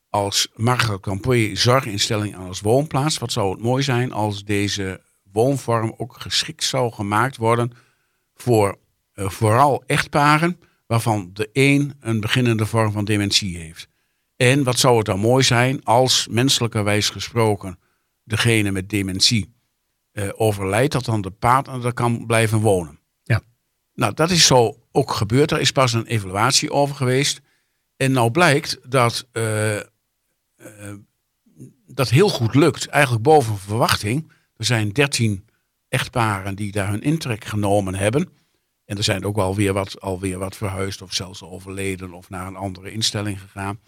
[SPEAKER 2] als Margaret Campoy zorginstelling en als woonplaats, wat zou het mooi zijn als deze woonvorm ook geschikt zou gemaakt worden voor vooral echtparen waarvan de een een beginnende vorm van dementie heeft. En wat zou het dan mooi zijn als menselijkerwijs gesproken degene met dementie eh, overlijdt, dat dan de partner er kan blijven wonen.
[SPEAKER 1] Ja.
[SPEAKER 2] Nou, dat is zo ook gebeurd. Er is pas een evaluatie over geweest. En nou blijkt dat eh, eh, dat heel goed lukt. Eigenlijk boven verwachting. Er zijn 13 echtparen die daar hun intrek genomen hebben. En er zijn ook wel weer wat, alweer wat verhuisd of zelfs overleden of naar een andere instelling gegaan.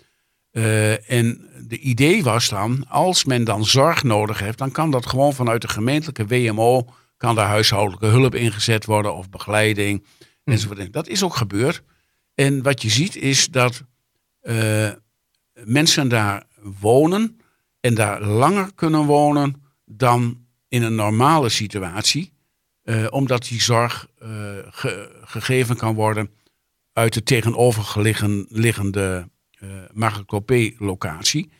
[SPEAKER 2] Eh, en de idee was dan, als men dan zorg nodig heeft, dan kan dat gewoon vanuit de gemeentelijke WMO, kan daar huishoudelijke hulp ingezet worden of begeleiding enzovoort. Dat is ook gebeurd. En wat je ziet is dat eh, mensen daar wonen en daar langer kunnen wonen dan in een normale situatie. eh, omdat die zorg ge- gegeven kan worden uit de tegenoverliggende eh Margoclopé-locatie.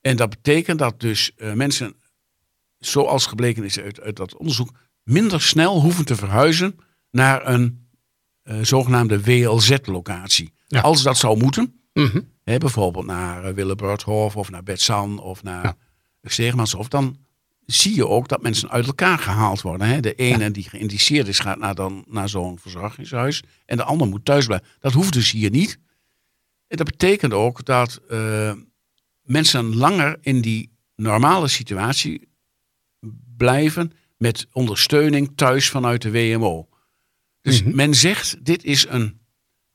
[SPEAKER 2] En dat betekent dat dus eh, mensen, zoals gebleken is uit, uit dat onderzoek, minder snel hoeven te verhuizen naar een eh, zogenaamde WLZ-locatie.
[SPEAKER 1] Ja.
[SPEAKER 2] Als dat zou moeten,
[SPEAKER 1] Mhm.
[SPEAKER 2] hè, bijvoorbeeld naar uh, Willebrordhof of naar Betzan of naar
[SPEAKER 1] Ja.
[SPEAKER 2] Steegmanshof, dan zie je ook dat mensen uit elkaar gehaald worden. Hè. De ene die geïndiceerd is, gaat naar, dan, naar zo'n verzorgingshuis en de ander moet thuis blijven. Dat hoeft dus hier niet. En dat betekent ook dat eh, mensen langer in die normale situatie blijven met ondersteuning thuis vanuit de WMO. Dus
[SPEAKER 1] Mhm.
[SPEAKER 2] men zegt, dit is een,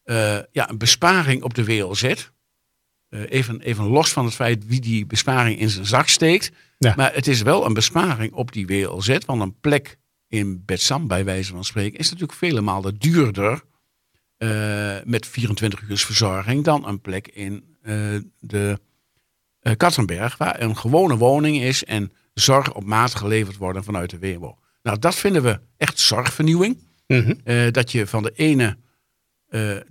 [SPEAKER 2] eh, ja, een besparing op de WLZ. Eh, even, even los van het feit wie die besparing in zijn zak steekt.
[SPEAKER 1] Ja.
[SPEAKER 2] Maar het is wel een besparing op die WLZ. Want een plek in Betsam, bij wijze van spreken, is natuurlijk vele malen duurder. Eh, met 24 uur verzorging dan een plek in eh, de eh, Kattenberg, waar een gewone woning is en zorg op maat geleverd worden vanuit de WMO. Nou, dat vinden we echt zorgvernieuwing.
[SPEAKER 1] Mhm.
[SPEAKER 2] Dat je van de ene,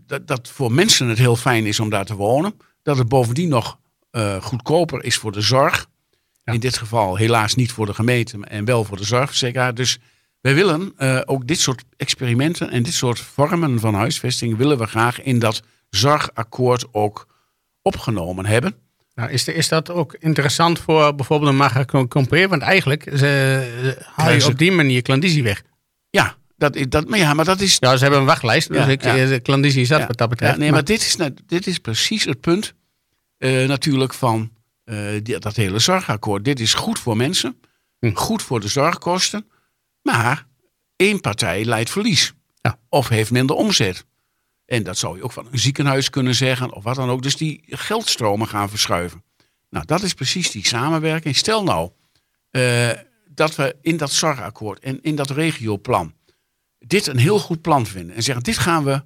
[SPEAKER 2] dat, dat voor mensen het heel fijn is om daar te wonen. Dat het bovendien nog goedkoper is voor de zorg.
[SPEAKER 1] Ja.
[SPEAKER 2] In dit geval helaas niet voor de gemeente en wel voor de zorgverzekeraar. Dus wij willen eh, ook dit soort experimenten en dit soort vormen van huisvesting willen we graag in dat zorgakkoord ook opgenomen hebben.
[SPEAKER 1] Nou, is, de- is dat ook interessant voor bijvoorbeeld een Compare? Want eigenlijk ze, ze- haal je op die manier klandizie weg.
[SPEAKER 2] Ja, dat, is- dat, maar ja, maar dat is
[SPEAKER 1] Ja, ze hebben een wachtlijst, dus
[SPEAKER 2] Ja,
[SPEAKER 1] ik,
[SPEAKER 2] ja.
[SPEAKER 1] eh, klandizie is dat
[SPEAKER 2] Ja,
[SPEAKER 1] wat dat betreft.
[SPEAKER 2] Ja, nee, maar, dit, is, dit is precies het punt eh, natuurlijk van die- dat hele zorgakkoord. Dit is goed voor mensen,
[SPEAKER 1] Hm.
[SPEAKER 2] goed voor de zorgkosten, maar één partij leidt verlies.
[SPEAKER 1] Ja.
[SPEAKER 2] Of heeft minder omzet. En dat zou je ook van een ziekenhuis kunnen zeggen, of wat dan ook. Dus die geldstromen gaan verschuiven. Nou, dat is precies die samenwerking. Stel nou eh, dat we in dat zorgakkoord en in dat regioplan dit een heel goed plan vinden. En zeggen, dit gaan we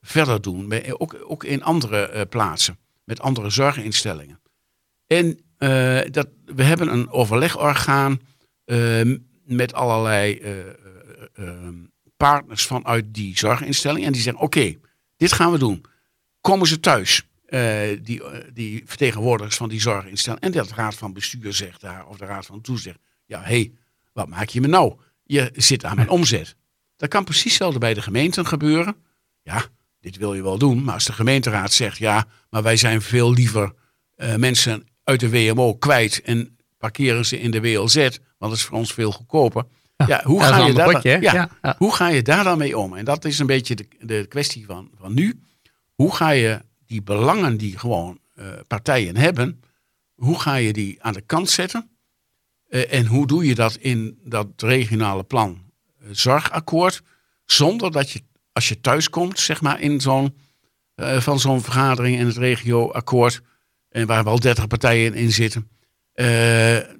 [SPEAKER 2] verder doen. Bij- Ook, ook in andere eh, plaatsen. Met andere zorginstellingen. En eh, dat, we hebben een overlegorgaan eh, met allerlei eh, eh, eh, partners vanuit die zorginstelling. En die zeggen, oké, dit gaan we doen. Komen ze thuis, die, die vertegenwoordigers van die zorginstelling. En dat raad van bestuur zegt daar, of de raad van toezicht. Ja, hé, hey, wat maak je me nou? Je zit aan mijn omzet. Dat kan precies hetzelfde bij de gemeenten gebeuren. Ja, dit wil je wel doen. Maar als de gemeenteraad zegt, ja, maar wij zijn veel liever mensen uit de WMO kwijt en parkeren ze in de WLZ, want dat is voor ons veel goedkoper. Ja, hoe, ga je daar,
[SPEAKER 1] hè?
[SPEAKER 2] ja, hoe ga je daar dan mee om? En dat is een beetje de, de kwestie van, van nu. Hoe ga je die belangen die gewoon eh, partijen hebben, hoe ga je die aan de kant zetten? Eh, en hoe doe je dat in dat regionale plan eh, zorgakkoord, zonder dat je, als je thuiskomt, zeg maar, in zo'n, van zo'n vergadering in het regioakkoord, en waar wel 30 partijen in zitten,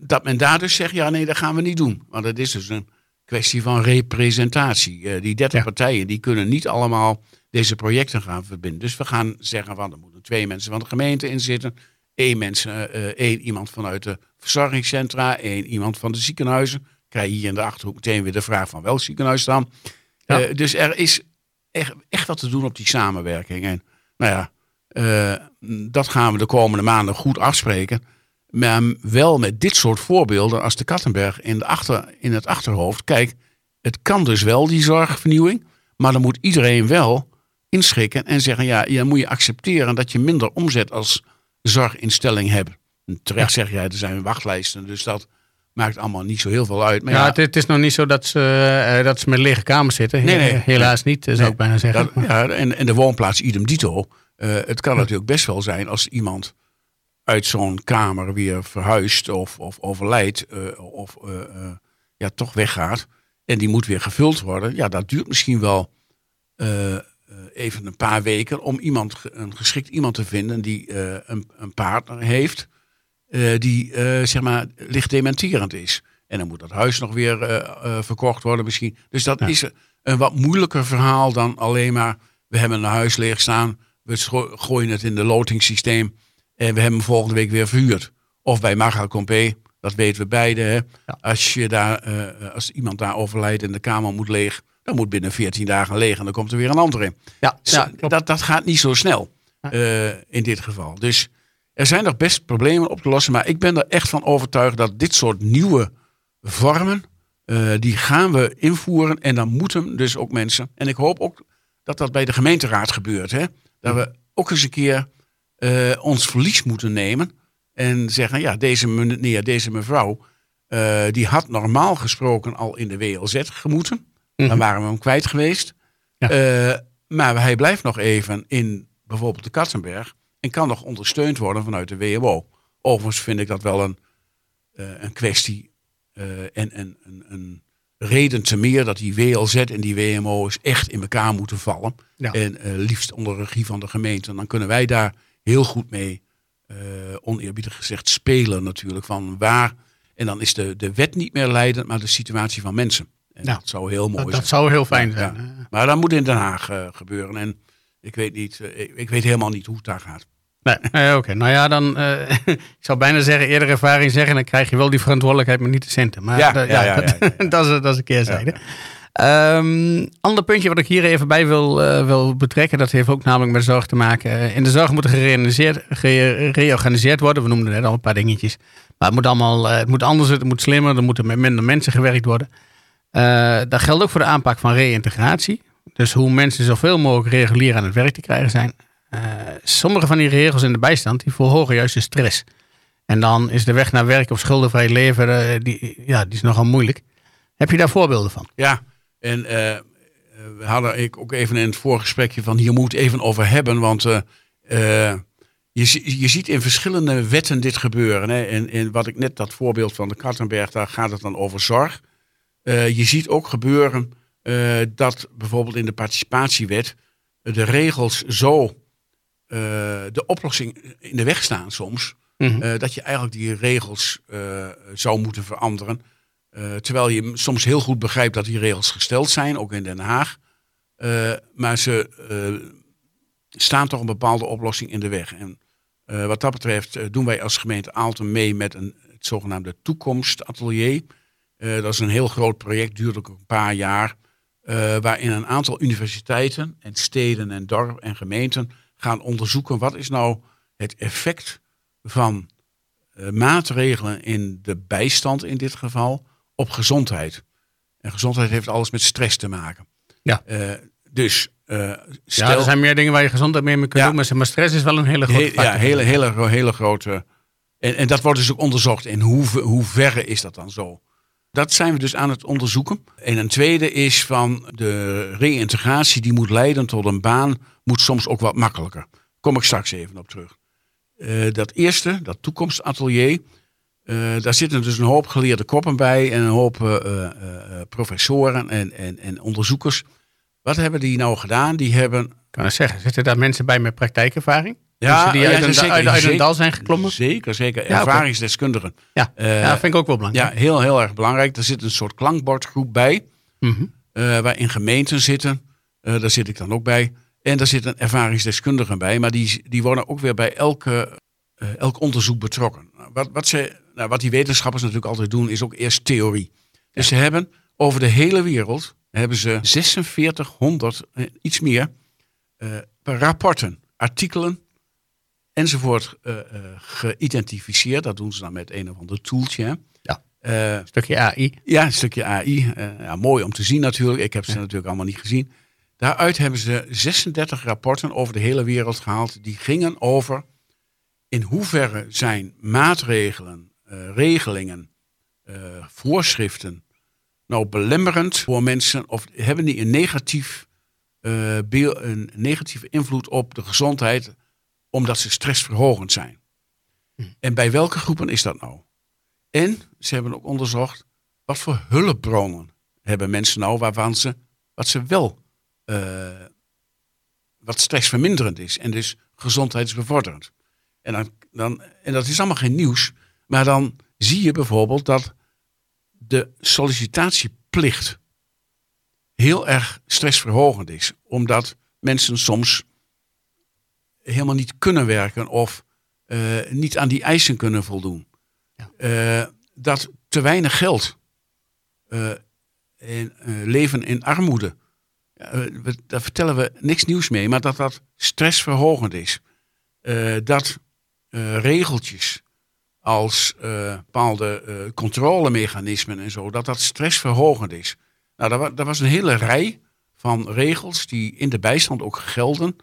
[SPEAKER 2] dat men daar dus zegt, ja nee, dat gaan we niet doen. Want het is dus een kwestie van representatie. Eh, die 30
[SPEAKER 1] Ja.
[SPEAKER 2] partijen, die kunnen niet allemaal deze projecten gaan verbinden. Dus we gaan zeggen van, er moeten twee mensen van de gemeente in zitten, één, mensen, eh, één iemand vanuit de verzorgingscentra, één iemand van de ziekenhuizen. Krijg je hier in de Achterhoek meteen weer de vraag van welk ziekenhuis dan.
[SPEAKER 1] Ja.
[SPEAKER 2] Eh, dus er is echt, echt wat te doen op die samenwerking. En nou ja, eh, dat gaan we de komende maanden goed afspreken. Maar wel met dit soort voorbeelden als de Kattenberg in, de achter, in het achterhoofd. Kijk, het kan dus wel die zorgvernieuwing. Maar dan moet iedereen wel inschikken en zeggen: ja, je moet je accepteren dat je minder omzet als zorginstelling hebt. En terecht zeg jij, er zijn wachtlijsten, dus dat maakt allemaal niet zo heel veel uit. Maar
[SPEAKER 1] ja,
[SPEAKER 2] ja,
[SPEAKER 1] het, is nog niet zo dat ze, eh, dat ze met lege kamers zitten.
[SPEAKER 2] Nee, nee.
[SPEAKER 1] He- Helaas niet, zou
[SPEAKER 2] Nee,
[SPEAKER 1] ik bijna zeggen.
[SPEAKER 2] dat- ja, en, en de woonplaats idem dito. Eh, het kan natuurlijk best wel zijn als iemand uit zo'n kamer weer verhuist of, of overlijdt eh, of eh, eh, ja, toch weggaat. En die moet weer gevuld worden. Ja, dat duurt misschien wel even een paar weken om iemand, een geschikt iemand te vinden die een, een partner heeft. die zeg maar licht dementerend is. En dan moet dat huis nog weer verkocht worden misschien. Dus dat
[SPEAKER 1] Ja.
[SPEAKER 2] is een wat moeilijker verhaal dan alleen maar... we hebben een huis leeg staan, we gooien het in de lotingssysteem en we hebben hem volgende week weer verhuurd. Of bij Maga Compé, dat weten we beide. Hè?
[SPEAKER 1] Ja.
[SPEAKER 2] Als, je daar, eh, als iemand daar overlijdt en de kamer moet leeg, dan moet binnen 14 dagen leeg en dan komt er weer een ander in.
[SPEAKER 1] Ja, ja klopt.
[SPEAKER 2] dat, dat gaat niet zo snel eh, in dit geval. Dus er zijn nog best problemen op te lossen. Maar ik ben er echt van overtuigd dat dit soort nieuwe vormen, eh, die gaan we invoeren. En dan moeten dus ook mensen. En ik hoop ook dat dat bij de gemeenteraad gebeurt. Hè? Dat we ook eens een keer eh, ons verlies moeten nemen. En zeggen, ja, deze meneer, deze mevrouw, eh, die had normaal gesproken al in de WLZ gemoeten.
[SPEAKER 1] Mhm.
[SPEAKER 2] Dan waren we hem kwijt geweest.
[SPEAKER 1] Ja.
[SPEAKER 2] Eh, maar hij blijft nog even in bijvoorbeeld de Kattenberg. En kan nog ondersteund worden vanuit de WMO. Overigens vind ik dat wel een, een kwestie en een, een, een reden te meer dat die WLZ en die WMO's echt in elkaar moeten vallen.
[SPEAKER 1] Ja.
[SPEAKER 2] En liefst onder regie van de gemeente. Dan kunnen wij daar heel goed mee, eh, oneerbiedig gezegd, spelen natuurlijk. Van waar. En dan is de, de wet niet meer leidend, maar de situatie van mensen. En dat zou heel mooi
[SPEAKER 1] dat,
[SPEAKER 2] zijn.
[SPEAKER 1] dat zou heel fijn zijn.
[SPEAKER 2] ja. Maar dat moet in Den Haag eh, gebeuren. En ik weet, niet, eh, ik, ik weet helemaal niet hoe het daar gaat.
[SPEAKER 1] Nee, nee, oké. Nou ja, dan, ik zou bijna zeggen, eerder ervaring zeggen, dan krijg je wel die verantwoordelijkheid, maar niet de centen. Maar
[SPEAKER 2] Ja,
[SPEAKER 1] da-
[SPEAKER 2] ja, ja,
[SPEAKER 1] dat,
[SPEAKER 2] ja, ja.
[SPEAKER 1] dat, is, dat is een keerzijde. Ehm, ander puntje wat ik hier even bij wil, eh, wil betrekken, dat heeft ook namelijk met zorg te maken. In de zorg moet er gereorganiseerd, worden. We noemden net al een paar dingetjes. Maar het moet allemaal, eh, het moet anders, het moet slimmer, er moeten met minder mensen gewerkt worden. Eh, dat geldt ook voor de aanpak van reïntegratie. Dus hoe mensen zoveel mogelijk regulier aan het werk te krijgen zijn. Sommige van die regels in de bijstand die verhogen juist de stress. En dan is de weg naar werk of schuldenvrij leven, die, ja, die is nogal moeilijk. Heb je daar voorbeelden van?
[SPEAKER 2] Ja, en eh, eh, we hadden ik ook even in het voorgesprekje van hier moet even over hebben. Want eh, je, je ziet in verschillende wetten dit gebeuren. Hè? En, en wat ik net dat voorbeeld van de Kattenberg, daar gaat het dan over zorg. Je ziet ook gebeuren dat bijvoorbeeld in de participatiewet de regels zo de oplossing in de weg staan soms.
[SPEAKER 1] Mhm.
[SPEAKER 2] dat je eigenlijk die regels zou moeten veranderen. Eh, terwijl je soms heel goed begrijpt dat die regels gesteld zijn, ook in Den Haag. Eh, maar ze eh, staan toch een bepaalde oplossing in de weg. En wat dat betreft doen wij als gemeente Aalten mee met een, het zogenaamde toekomstatelier. Dat is een heel groot project, duurt ook een paar jaar. waarin een aantal universiteiten en steden en dorpen en gemeenten gaan onderzoeken wat is nou het effect van maatregelen in de bijstand in dit geval op gezondheid. En gezondheid heeft alles met stress te maken.
[SPEAKER 1] Ja.
[SPEAKER 2] Eh, dus eh, stel,
[SPEAKER 1] Ja, er zijn meer dingen waar je gezondheid mee kunt
[SPEAKER 2] Ja.
[SPEAKER 1] doen. Maar stress is wel een hele grote
[SPEAKER 2] He- ja, hele, hele, hele grote. En, en dat wordt dus ook onderzocht. In hoe, hoe verre is dat dan zo? Dat zijn we dus aan het onderzoeken. En een tweede is van de reïntegratie die moet leiden tot een baan, moet soms ook wat makkelijker. Kom ik straks even op terug. Eh, dat eerste, dat toekomstatelier, eh, daar zitten dus een hoop geleerde koppen bij en een hoop eh, eh, professoren en, en, en onderzoekers. Wat hebben die nou gedaan? Die hebben
[SPEAKER 1] Ik kan het zeggen, zitten daar mensen bij met praktijkervaring?
[SPEAKER 2] Ja,
[SPEAKER 1] mensen die
[SPEAKER 2] ja,
[SPEAKER 1] uit, een,
[SPEAKER 2] zeker,
[SPEAKER 1] uit, uit een
[SPEAKER 2] zeker.
[SPEAKER 1] dal zijn geklommen?
[SPEAKER 2] Zeker, zeker.
[SPEAKER 1] Ja.
[SPEAKER 2] Ervaringsdeskundigen.
[SPEAKER 1] Ja, ja, vind ik ook wel belangrijk.
[SPEAKER 2] Ja, heel, heel erg belangrijk. Er zit een soort klankbordgroep bij,
[SPEAKER 1] Mhm.
[SPEAKER 2] eh, waarin gemeenten zitten. Daar zit ik dan ook bij. En daar zitten ervaringsdeskundigen bij, maar die, die worden ook weer bij elke, elk onderzoek betrokken. Wat, wat, ze, nou, wat die wetenschappers natuurlijk altijd doen, is ook eerst theorie. Dus ze hebben over de hele wereld hebben ze 4600, eh, iets meer, eh, rapporten, artikelen enzovoort eh, geïdentificeerd. Dat doen ze dan met een of ander toeltje. hè.
[SPEAKER 1] Ja. Stukje AI.
[SPEAKER 2] ja, een stukje AI. Ja, mooi om te zien natuurlijk. Ik heb ze natuurlijk allemaal niet gezien. Daaruit hebben ze 36 rapporten over de hele wereld gehaald. Die gingen over in hoeverre zijn maatregelen, eh, regelingen, eh, voorschriften nou belemmerend voor mensen. Of hebben die een, negatief, beel- een negatieve invloed op de gezondheid omdat ze stressverhogend zijn. En bij welke groepen is dat nou? En ze hebben ook onderzocht wat voor hulpbronnen hebben mensen nou waarvan ze wat ze wel wat stressverminderend is en dus gezondheidsbevorderend. En, dan, dan, en dat is allemaal geen nieuws, maar dan zie je bijvoorbeeld dat de sollicitatieplicht heel erg stressverhogend is, omdat mensen soms helemaal niet kunnen werken of eh, niet aan die eisen kunnen voldoen.
[SPEAKER 1] Ja.
[SPEAKER 2] Eh, dat te weinig geld en, eh, leven in armoede. We- daar vertellen we niks nieuws mee, maar dat dat stressverhogend is. Dat regeltjes als eh, bepaalde eh, controlemechanismen en zo, dat dat stressverhogend is. Nou, daar, daar was een hele rij van regels die in de bijstand ook gelden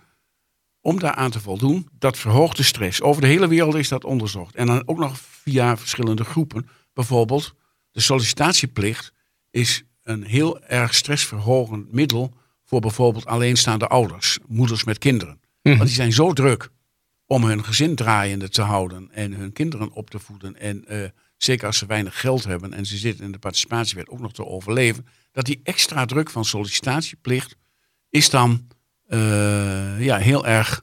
[SPEAKER 2] om daaraan te voldoen. Dat verhoogt de stress. Over de hele wereld is dat onderzocht. En dan ook nog via verschillende groepen. Bijvoorbeeld de sollicitatieplicht is een heel erg stressverhogend middel voor bijvoorbeeld alleenstaande ouders, moeders met kinderen.
[SPEAKER 1] Mhm.
[SPEAKER 2] Want die zijn zo druk om hun gezin draaiende te houden en hun kinderen op te voeden. En eh, zeker als ze weinig geld hebben en ze zitten in de participatiewet ook nog te overleven, dat die extra druk van sollicitatieplicht is dan eh, ja, heel, erg,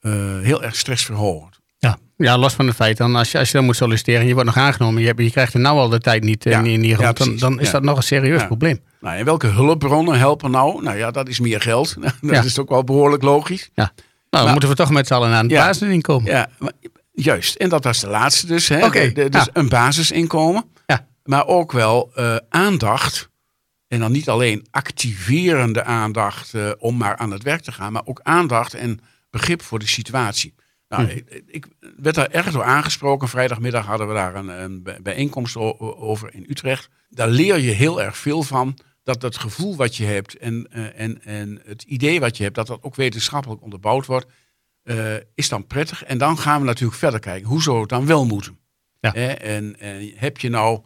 [SPEAKER 2] eh, heel erg stressverhogend.
[SPEAKER 1] Ja. ja, los van het feit dan, als je, als je dan moet solliciteren en je wordt nog aangenomen, je, hebt, je krijgt er nou al de tijd niet,
[SPEAKER 2] Ja.
[SPEAKER 1] niet, niet
[SPEAKER 2] Ja,
[SPEAKER 1] rond, dan, dan is
[SPEAKER 2] Ja.
[SPEAKER 1] dat nog een serieus probleem.
[SPEAKER 2] Nou, en welke hulpbronnen helpen nou? Nou ja, dat is meer geld. dat is ook wel behoorlijk logisch.
[SPEAKER 1] Ja. Nou, dan moeten we toch met z'n allen aan het
[SPEAKER 2] Ja.
[SPEAKER 1] basisinkomen.
[SPEAKER 2] Ja, maar- juist. En dat was de laatste dus. Hè?
[SPEAKER 1] Oké,
[SPEAKER 2] De- de- dus een basisinkomen.
[SPEAKER 1] Ja.
[SPEAKER 2] Maar ook wel eh, aandacht. En dan niet alleen activerende aandacht eh, om maar aan het werk te gaan. Maar ook aandacht en begrip voor de situatie. Nou,
[SPEAKER 1] Hm.
[SPEAKER 2] ik, ik werd daar erg door aangesproken. Vrijdagmiddag hadden we daar een, een bij- bijeenkomst over in Utrecht. Daar leer je heel erg veel van. Dat het gevoel wat je hebt en, eh, en, en het idee wat je hebt, dat dat ook wetenschappelijk onderbouwd wordt, eh, is dan prettig. En dan gaan we natuurlijk verder kijken. Hoe zou het dan wel moeten?
[SPEAKER 1] Ja.
[SPEAKER 2] Hè, en, en heb je nou,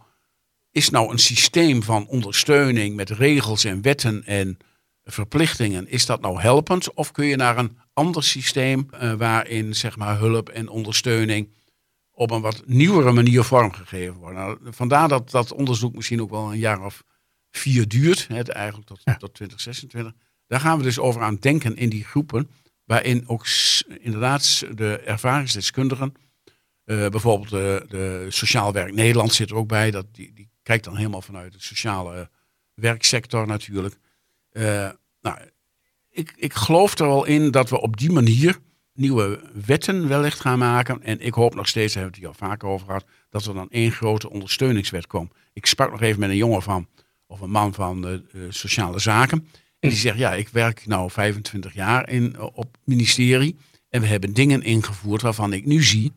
[SPEAKER 2] is nou een systeem van ondersteuning met regels en wetten en verplichtingen, is dat nou helpend? Of kun je naar een ander systeem eh, waarin zeg maar hulp en ondersteuning op een wat nieuwere manier vormgegeven worden? Nou, vandaar dat dat onderzoek misschien ook wel een jaar of vier duurt, hè, eigenlijk tot,
[SPEAKER 1] Ja.
[SPEAKER 2] tot 2026. Daar gaan we dus over aan denken in die groepen, waarin ook inderdaad de ervaringsdeskundigen, eh, bijvoorbeeld de, de Sociaal Werk Nederland zit er ook bij, dat, die, die kijkt dan helemaal vanuit de sociale werksector natuurlijk. Eh, nou, ik, ik geloof er wel in dat we op die manier nieuwe wetten wellicht gaan maken. En ik hoop nog steeds, daar hebben we het hier al vaker over gehad, dat er dan één grote ondersteuningswet komt. Ik sprak nog even met een jongen van, of een man van de eh, sociale zaken. En die zegt, ja, ik werk nou 25 jaar in, op ministerie. En we hebben dingen ingevoerd waarvan ik nu zie,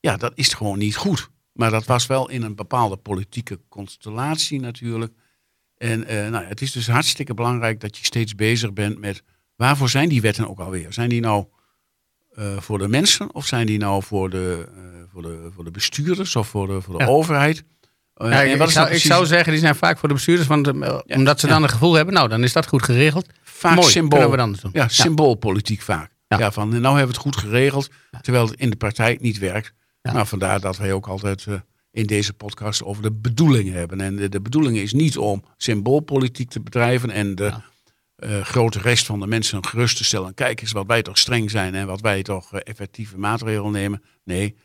[SPEAKER 2] ja, dat is gewoon niet goed. Maar dat was wel in een bepaalde politieke constellatie natuurlijk. En eh, nou, het is dus hartstikke belangrijk dat je steeds bezig bent met waarvoor zijn die wetten ook alweer? Zijn die nou eh, voor de mensen of zijn die nou voor de, eh, voor de, voor de bestuurders of voor de, voor de
[SPEAKER 1] Ja.
[SPEAKER 2] overheid? Eh,
[SPEAKER 1] Ja,
[SPEAKER 2] en
[SPEAKER 1] ik, zou,
[SPEAKER 2] nou
[SPEAKER 1] ik zou zeggen, die zijn vaak voor de bestuurders, want, eh, omdat ze dan een gevoel hebben, nou, dan is dat goed geregeld.
[SPEAKER 2] vaak
[SPEAKER 1] Mooi,
[SPEAKER 2] symbool.
[SPEAKER 1] kunnen we dan doen.
[SPEAKER 2] Ja, symboolpolitiek vaak.
[SPEAKER 1] Ja.
[SPEAKER 2] Van nou hebben we het goed geregeld, terwijl het in de praktijk niet werkt. Nou, vandaar dat wij ook altijd eh, in deze podcast over de bedoeling hebben. En de, de bedoeling is niet om symboolpolitiek te bedrijven en de eh, grote rest van de mensen gerust te stellen. Kijk eens wat wij toch streng zijn en wat wij toch effectieve maatregelen nemen. Nee,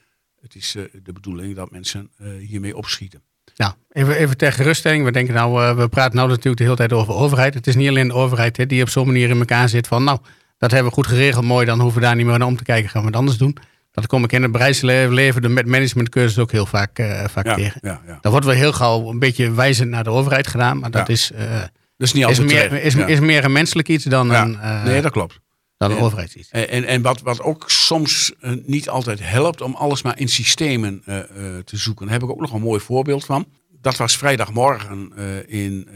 [SPEAKER 2] het is de bedoeling dat mensen hiermee opschieten.
[SPEAKER 1] Ja, even, even ter geruststelling. We denken nou, eh, we praten nou natuurlijk de hele tijd over overheid. Het is niet alleen de overheid hè, die op zo'n manier in elkaar zit van, nou, dat hebben we goed geregeld, mooi, dan hoeven we daar niet meer naar om te kijken, gaan we het anders doen. Dat kom ik in het bedrijfsleven, met managementcursus ook heel vaak, eh, vaak
[SPEAKER 2] Ja,
[SPEAKER 1] tegen.
[SPEAKER 2] ja, ja.
[SPEAKER 1] Dan wordt wel heel gauw een beetje wijzend naar de overheid gedaan, maar dat is, eh,
[SPEAKER 2] Dat is niet
[SPEAKER 1] is, meer, is, is meer een menselijk iets dan een,
[SPEAKER 2] nee, dat klopt.
[SPEAKER 1] Dan een
[SPEAKER 2] Ja.
[SPEAKER 1] overheidsiets.
[SPEAKER 2] En, en, en wat, wat ook soms eh, niet altijd helpt om alles maar in systemen eh, eh, te zoeken. Daar heb ik ook nog een mooi voorbeeld van. Dat was vrijdagmorgen in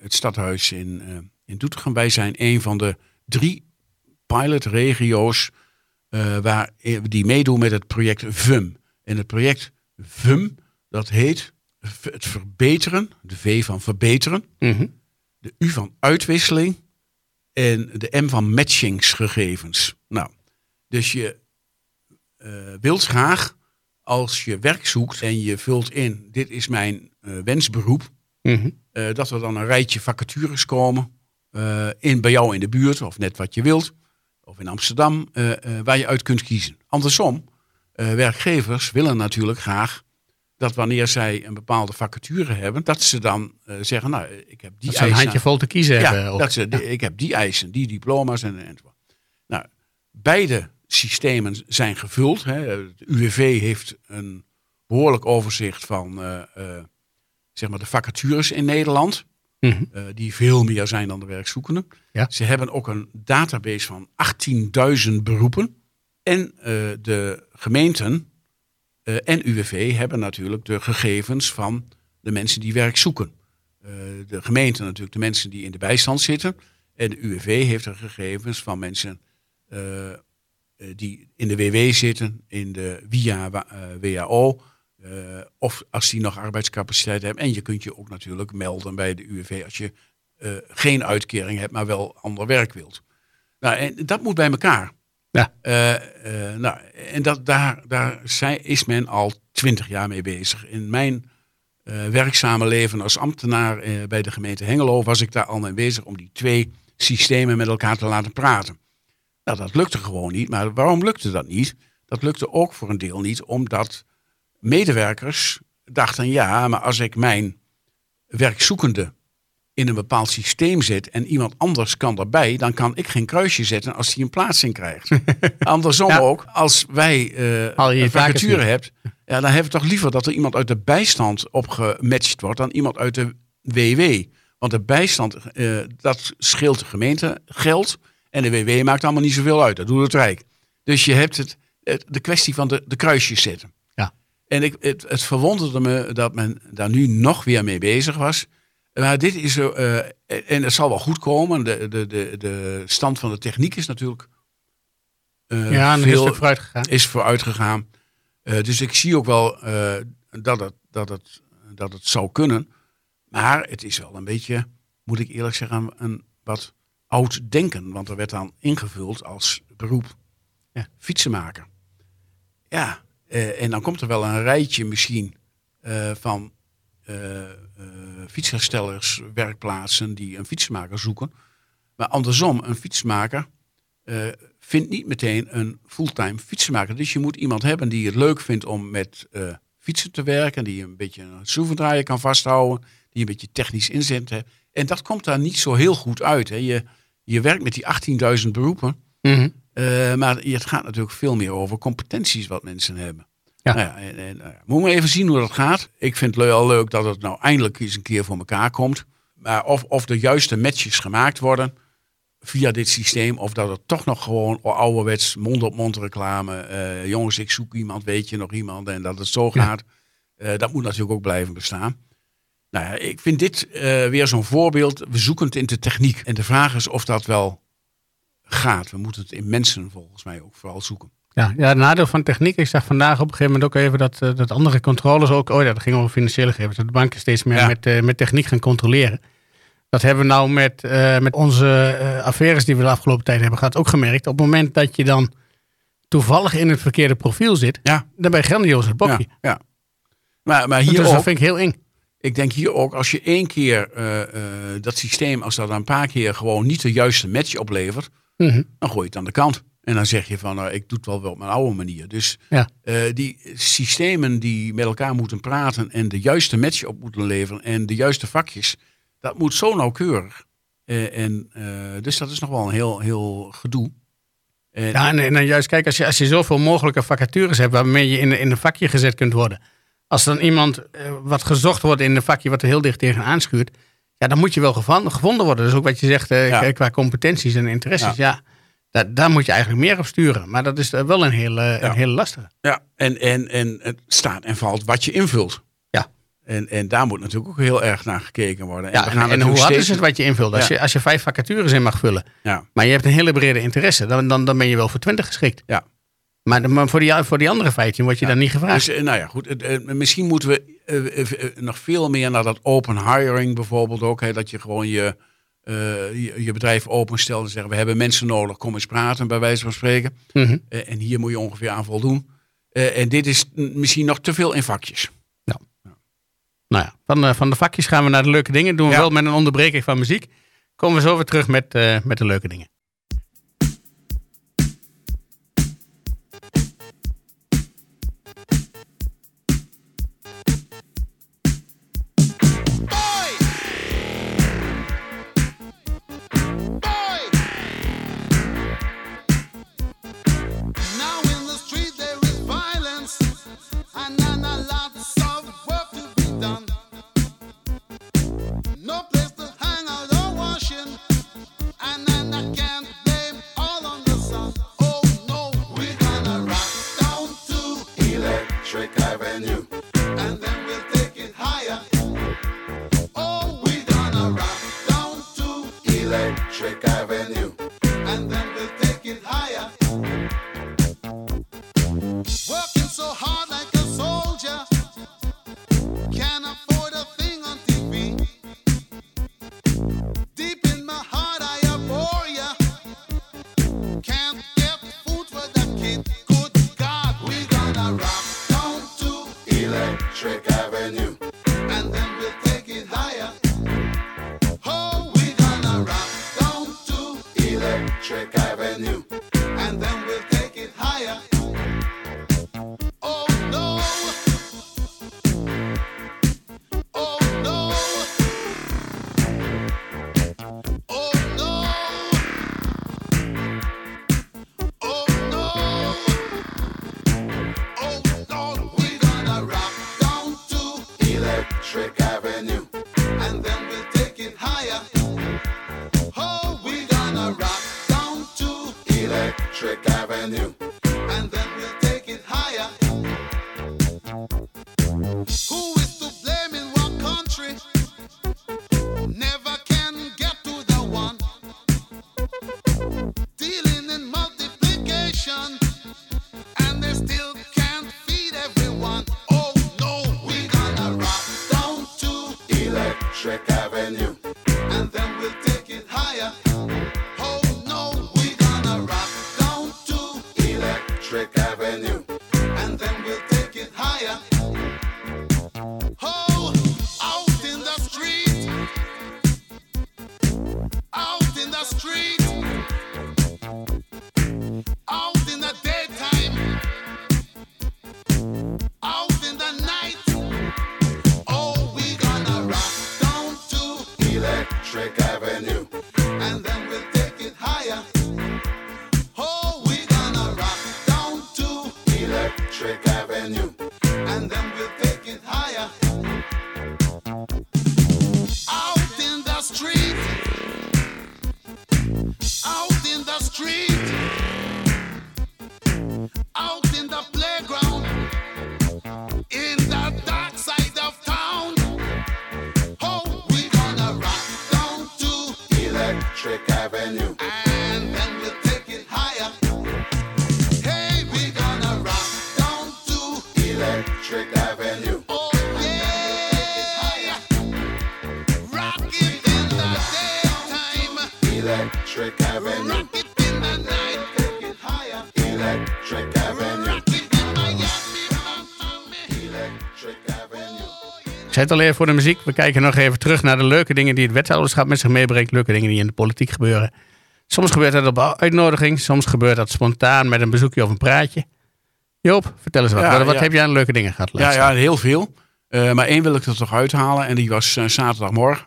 [SPEAKER 2] het stadhuis in, in Doetinchem. Wij zijn een van de drie pilotregio's waar, die meedoen met het project VUM. En het project VUM, dat heet het verbeteren, de V van verbeteren,
[SPEAKER 1] Mhm.
[SPEAKER 2] de U van uitwisseling en de M van matchingsgegevens. Nou, dus je eh, wilt graag als je werk zoekt en je vult in, dit is mijn eh, wensberoep,
[SPEAKER 1] Mhm.
[SPEAKER 2] eh, dat er dan een rijtje vacatures komen in, bij jou in de buurt of net wat je wilt, of in Amsterdam, waar je uit kunt kiezen. Andersom, werkgevers willen natuurlijk graag dat wanneer zij een bepaalde vacature hebben, dat ze dan eh, zeggen, nou, ik heb die
[SPEAKER 1] Dat ze een
[SPEAKER 2] eisen.
[SPEAKER 1] handje vol te kiezen
[SPEAKER 2] Ja,
[SPEAKER 1] hebben. ook.
[SPEAKER 2] dat ze, ik heb die eisen, die diploma's en, enzovoort. Nou, beide systemen zijn gevuld. Hè. Het UWV heeft een behoorlijk overzicht van eh, eh, zeg maar de vacatures in Nederland.
[SPEAKER 1] Mhm.
[SPEAKER 2] die veel meer zijn dan de werkzoekenden.
[SPEAKER 1] Ja.
[SPEAKER 2] Ze hebben ook een database van 18.000 beroepen. En de gemeenten eh, en UWV hebben natuurlijk de gegevens van de mensen die werk zoeken. Eh, de gemeente natuurlijk de mensen die in de bijstand zitten. En de UWV heeft de gegevens van mensen eh, die in de WW zitten, in de via wa- WHO. eh, of als die nog arbeidscapaciteit hebben. En je kunt je ook natuurlijk melden bij de UWV als je geen uitkering hebt, maar wel ander werk wilt. Nou, en dat moet bij elkaar.
[SPEAKER 1] Ja.
[SPEAKER 2] Eh, eh, nou, en dat, daar, daar zijn, is men al twintig jaar mee bezig. In mijn eh, werkzame leven als ambtenaar bij de gemeente Hengelo was ik daar al mee bezig om die twee systemen met elkaar te laten praten. Nou, dat lukte gewoon niet. Maar waarom lukte dat niet? Dat lukte ook voor een deel niet, omdat medewerkers dachten, ja, maar als ik mijn werkzoekende in een bepaald systeem zet en iemand anders kan daarbij, dan kan ik geen kruisje zetten als hij een plaatsing krijgt. Andersom
[SPEAKER 1] Ja.
[SPEAKER 2] ook, als wij eh
[SPEAKER 1] je je
[SPEAKER 2] een
[SPEAKER 1] taken
[SPEAKER 2] vacature hebt, ja, dan hebben we toch liever dat er iemand uit de bijstand opgematcht wordt dan iemand uit de WW. Want de bijstand, eh, dat scheelt de gemeente geld en de WW maakt allemaal niet zoveel uit. Dat doet het Rijk. Dus je hebt het, het- de kwestie van de, de kruisjes zetten.
[SPEAKER 1] Ja.
[SPEAKER 2] En ik, het, het verwonderde me dat men daar nu nog weer mee bezig was. Maar dit is zo, eh, en het zal wel goed komen. De, de, de, de stand van de techniek is natuurlijk eh,
[SPEAKER 1] Ja, is
[SPEAKER 2] veel,
[SPEAKER 1] er vooruit gegaan.
[SPEAKER 2] is vooruit gegaan. Eh, dus ik zie ook wel eh, dat, het, dat, het, dat het zou kunnen. Maar het is wel een beetje, moet ik eerlijk zeggen, een, wat oud denken. Want er werd dan ingevuld als beroep
[SPEAKER 1] Ja.
[SPEAKER 2] fietsenmaker. Ja, eh, en dan komt er wel een rijtje misschien eh, van eh, eh, fietsherstellers, werkplaatsen die een fietsenmaker zoeken. Maar andersom, een fietsmaker eh, vindt niet meteen een fulltime fietsenmaker. Dus je moet iemand hebben die het leuk vindt om met eh, fietsen te werken, die een beetje een schroevendraaier kan vasthouden, die een beetje technisch inzet heeft. En dat komt daar niet zo heel goed uit. Hè. Je, je werkt met die 18.000 beroepen,
[SPEAKER 1] Mhm.
[SPEAKER 2] eh, maar het gaat natuurlijk veel meer over competenties wat mensen hebben.
[SPEAKER 1] Ja.
[SPEAKER 2] Nou ja, en, en, nou ja, moet maar even zien hoe dat gaat. Ik vind het wel leuk dat het nou eindelijk eens een keer voor elkaar komt. Maar of, of de juiste matches gemaakt worden via dit systeem, of dat het toch nog gewoon ouderwets mond-op-mond reclame. eh, jongens, ik zoek iemand, weet je nog iemand, en dat het zo
[SPEAKER 1] Ja.
[SPEAKER 2] gaat. eh, dat moet natuurlijk ook blijven bestaan. Nou ja, ik vind dit eh, weer zo'n voorbeeld. We zoeken het in de techniek. En de vraag is of dat wel gaat. We moeten het in mensen volgens mij ook vooral zoeken.
[SPEAKER 1] Ja, ja, het nadeel van techniek. Ik zag vandaag op een gegeven moment ook even dat, eh, dat andere controles ook. Oh ja, dat ging over financiële gegevens. Dat de banken steeds meer
[SPEAKER 2] Ja.
[SPEAKER 1] met, eh, met techniek gaan controleren. Dat hebben we nou met, eh, met onze affaires die we de afgelopen tijd hebben gehad ook gemerkt. Op het moment dat je dan toevallig in het verkeerde profiel zit,
[SPEAKER 2] Ja,
[SPEAKER 1] dan ben je grandioos het bokje.
[SPEAKER 2] ja, ja. Maar, maar hier
[SPEAKER 1] dus
[SPEAKER 2] ook,
[SPEAKER 1] dat vind ik heel eng.
[SPEAKER 2] ik denk hier ook, als je één keer dat systeem, als dat een paar keer gewoon niet de juiste match oplevert,
[SPEAKER 1] Mhm.
[SPEAKER 2] dan gooi je het aan de kant. En dan zeg je van, nou, ik doe het wel, wel op mijn oude manier. Dus
[SPEAKER 1] Ja.
[SPEAKER 2] eh, die systemen die met elkaar moeten praten en de juiste match op moeten leveren en de juiste vakjes, dat moet zo nauwkeurig. Eh, en, eh, dus dat is nog wel een heel, heel gedoe. En,
[SPEAKER 1] Ja, en, en dan juist kijk, als je, als je zoveel mogelijke vacatures hebt waarmee je in, in een vakje gezet kunt worden. Als dan iemand wat gezocht wordt in een vakje wat er heel dicht tegen aanschuurt. Ja, dan moet je wel gevonden worden. Dus ook wat je zegt
[SPEAKER 2] Ja.
[SPEAKER 1] qua competenties en interesses. Ja, daar, daar moet je eigenlijk meer op sturen. Maar dat is eh, wel een hele,
[SPEAKER 2] Ja.
[SPEAKER 1] een hele lastige.
[SPEAKER 2] Ja, en, en, en het staat en valt wat je invult.
[SPEAKER 1] Ja.
[SPEAKER 2] En, en daar moet natuurlijk ook heel erg naar gekeken worden.
[SPEAKER 1] Ja, en,
[SPEAKER 2] gaan
[SPEAKER 1] en hoe hard is het wat je invult? Als,
[SPEAKER 2] Ja.
[SPEAKER 1] je, als je vijf vacatures in mag vullen,
[SPEAKER 2] Ja,
[SPEAKER 1] maar je hebt een hele brede interesse, dan, dan, dan ben je wel voor twintig geschikt.
[SPEAKER 2] ja.
[SPEAKER 1] Maar, maar voor, die, voor die andere vijftien word je dan niet gevraagd.
[SPEAKER 2] Dus eh, nou ja, goed. eh, misschien moeten we nog veel meer naar dat open hiring bijvoorbeeld ook. Hè, dat je gewoon je, je, je bedrijf openstelt en zegt... we hebben mensen nodig, kom eens praten bij wijze van spreken.
[SPEAKER 1] Mhm.
[SPEAKER 2] Eh, en hier moet je ongeveer aan voldoen. Eh, en dit is misschien nog te veel in vakjes.
[SPEAKER 1] Nou ja, van, eh, van de vakjes gaan we naar de leuke dingen. Doen we
[SPEAKER 2] Ja.
[SPEAKER 1] wel met een onderbreking van muziek. Komen we zo weer terug met, eh, met de leuke dingen. Zei het al even voor de muziek. We kijken nog even terug naar de leuke dingen die het wethouderschap met zich meebrengt. Leuke dingen die in de politiek gebeuren. Soms gebeurt dat op uitnodiging. Soms gebeurt dat spontaan met een bezoekje of een praatje. Joop, vertel eens wat.
[SPEAKER 2] Ja,
[SPEAKER 1] wat
[SPEAKER 2] ja.
[SPEAKER 1] heb jij aan leuke dingen gehad?
[SPEAKER 2] Ja, ja, heel veel. Eh, maar één wil ik er toch uithalen en die was eh, zaterdagmorgen.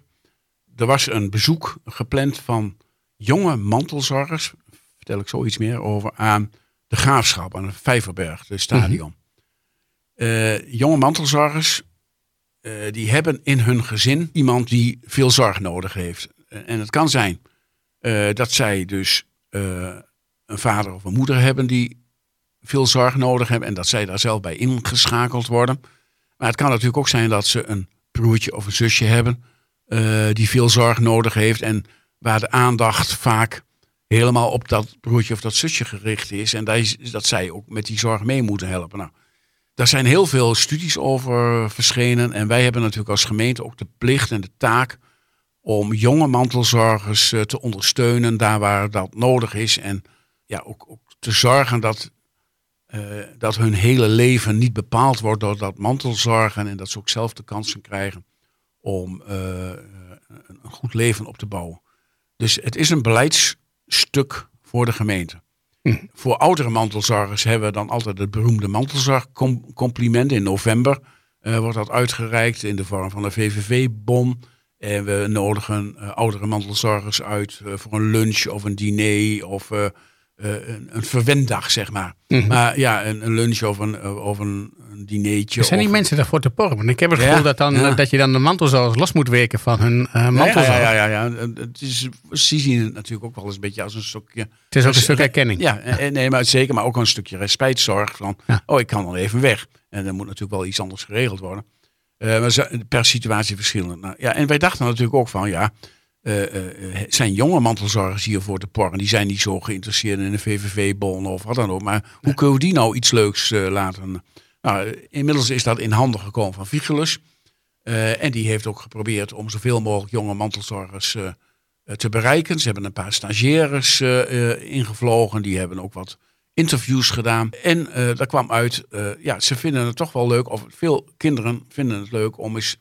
[SPEAKER 2] Er was een bezoek gepland van jonge mantelzorgers, vertel ik zoiets meer over, aan de Graafschap, aan de Vijverberg, de stadion. Eh, jonge mantelzorgers, eh, die hebben in hun gezin iemand die veel zorg nodig heeft. Eh, en het kan zijn eh, dat zij dus een vader of een moeder hebben die veel zorg nodig hebben en dat zij daar zelf bij ingeschakeld worden. Maar het kan natuurlijk ook zijn dat ze een broertje of een zusje hebben die veel zorg nodig heeft en waar de aandacht vaak helemaal op dat broertje of dat zusje gericht is en dat, dat zij ook met die zorg mee moeten helpen. Nou, daar zijn heel veel studies over verschenen en wij hebben natuurlijk als gemeente ook de plicht en de taak om jonge mantelzorgers eh, te ondersteunen daar waar dat nodig is en ja, ook, ook te zorgen dat eh, dat hun hele leven niet bepaald wordt door dat mantelzorgen en dat ze ook zelf de kansen krijgen om eh, een een goed leven op te bouwen. Dus het is een beleidsstuk voor de gemeente. Voor oudere mantelzorgers hebben we dan altijd het beroemde mantelzorgcompliment. In november eh, wordt dat uitgereikt in de vorm van een VVV-bon. En we nodigen eh, oudere mantelzorgers uit eh, voor een lunch of een diner of een, een verwenddag, zeg maar. Maar ja, een, een lunch of een, eh, of een, een dinertje.
[SPEAKER 1] Er zijn die mensen daarvoor te porren. Want ik heb het
[SPEAKER 2] Ja,
[SPEAKER 1] gevoel dat, dan,
[SPEAKER 2] ja.
[SPEAKER 1] eh, dat je dan de mantelzorgers los moet weken van hun eh
[SPEAKER 2] Ja,
[SPEAKER 1] mantelzorg.
[SPEAKER 2] ja, ja, ja, ja. Het is, ze zien het natuurlijk ook wel eens een beetje als een stukje...
[SPEAKER 1] Het is ook een stuk erkenning.
[SPEAKER 2] Ja, en- nee, maar zeker, maar ook een stukje respijtzorg. Van, oh, ik kan dan even weg. En dan moet natuurlijk wel iets anders geregeld worden. Eh, maar per situatie verschillend. Nou, ja, en wij dachten natuurlijk ook van, ja, eh, eh, eh, zijn jonge mantelzorgers hiervoor te porren? Die zijn niet zo geïnteresseerd in een VVV-bon of wat dan ook. Maar hoe kunnen we die nou iets leuks laten? Nou, inmiddels is dat in handen gekomen van Vigilus. En die heeft ook geprobeerd om zoveel mogelijk jonge mantelzorgers te bereiken. Ze hebben een paar stagiaires ingevlogen. Die hebben ook wat interviews gedaan. En daar kwam uit, ja, ze vinden het toch wel leuk, of veel kinderen vinden het leuk om eens